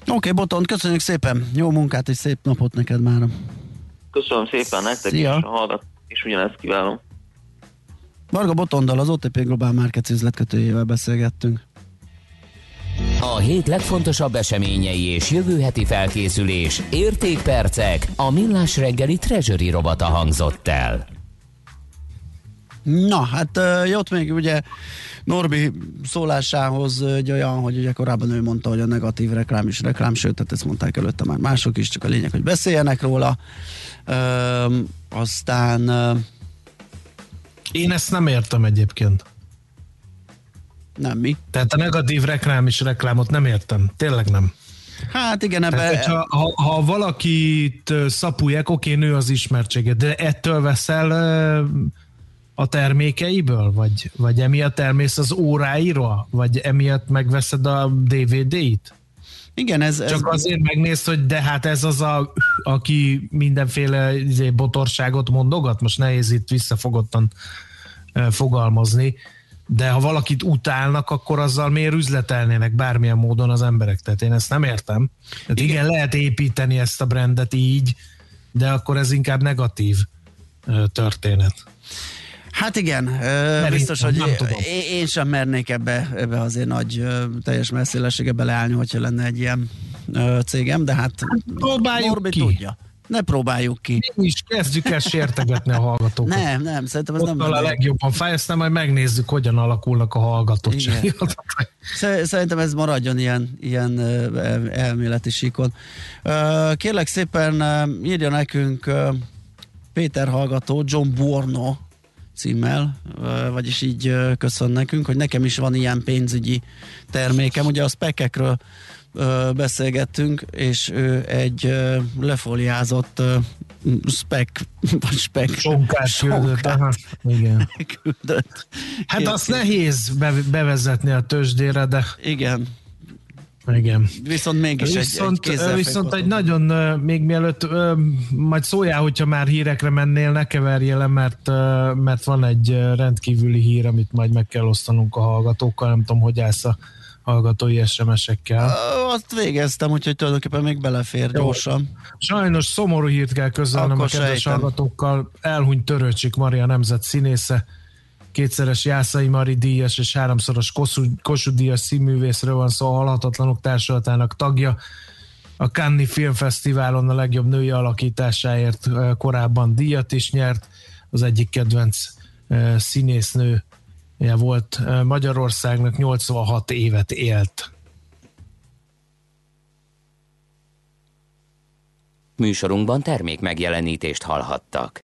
Oké, okay, Boton, köszönjük szépen. Jó munkát és szép napot neked már.
Köszönöm szépen nektek Szia. is, a hallgat, és ugyanezt kívánom.
Varga Botondal, az OTP Global Markets üzletkötőjével beszélgettünk.
A hét legfontosabb eseményei és jövő heti felkészülés, értékpercek, a millás reggeli treasury robata hangzott el.
Na, hát jött még ugye Norbi szólásához egy olyan, hogy ugye korábban ő mondta, hogy a negatív reklám is reklám, sőt, tehát ezt mondták előtte már mások is, csak a lényeg, hogy beszéljenek róla. Ö, aztán
én ezt nem értem egyébként.
Nem mi?
Tehát a negatív reklám is reklámot nem értem. Tényleg nem.
Hát igen, ebbe... Tehát,
hogyha, ha, ha valakit szapulják, oké, nő az ismertsége, de ettől veszel a termékeiből? Vagy, vagy emiatt elmész az óráira? Vagy emiatt megveszed a DVD-t?
Igen, ez...
Csak ez... azért megnézd, hogy de hát ez az a, aki mindenféle izé, botorságot mondogat, most nehéz itt visszafogottan fogalmazni, de ha valakit utálnak, akkor azzal miért üzletelnének bármilyen módon az emberek? Tehát én ezt nem értem. Tehát igen, igen lehet építeni ezt a brandet így, de akkor ez inkább negatív történet.
Hát igen, Mert biztos, hogy én, én sem mernék ebbe, ebbe azért nagy teljes messzélessége beleállni, hogyha lenne egy ilyen cégem, de hát, hát
próbáljuk Norbi ki. tudja.
Ne próbáljuk ki.
Mi is kezdjük el sértegetni a hallgatókat.
Nem, nem, szerintem ez Ott nem.
a legjobban fáj, aztán majd megnézzük, hogyan alakulnak a hallgatottsági
Szerintem ez maradjon ilyen, ilyen elméleti síkon. Kérlek szépen írja nekünk Péter hallgató, John Borno címmel, vagyis így köszön nekünk, hogy nekem is van ilyen pénzügyi termékem. Ugye a spekekről beszélgettünk, és ő egy lefoliázott spek, vagy spek.
Sonkát küldött, aha, igen.
küldött.
Hát
Két-
azt nehéz be, bevezetni a tőzsdére, de
Igen.
Igen.
Viszont mégis egy-
viszont,
egy kézzelfogható.
viszont egy nagyon, még mielőtt majd szóljál, hogyha már hírekre mennél, ne keverjél le, mert, mert van egy rendkívüli hír, amit majd meg kell osztanunk a hallgatókkal, nem tudom, hogy állsz a hallgatói SMS-ekkel.
Azt végeztem, úgyhogy tulajdonképpen még belefér
Jó.
gyorsan.
Sajnos szomorú hírt kell közölnem
Akkor
a kedves hallgatókkal. Elhunyt Törőcsik Maria nemzet színésze, kétszeres Jászai Mari díjas és háromszoros Kossuth díjas színművészről van szó, a Halhatatlanok Társulatának tagja. A Cannes Filmfesztiválon a legjobb női alakításáért korábban díjat is nyert. Az egyik kedvenc színésznő volt Magyarországnak 86 évet élt.
Műsorunkban termék megjelenítést hallhattak.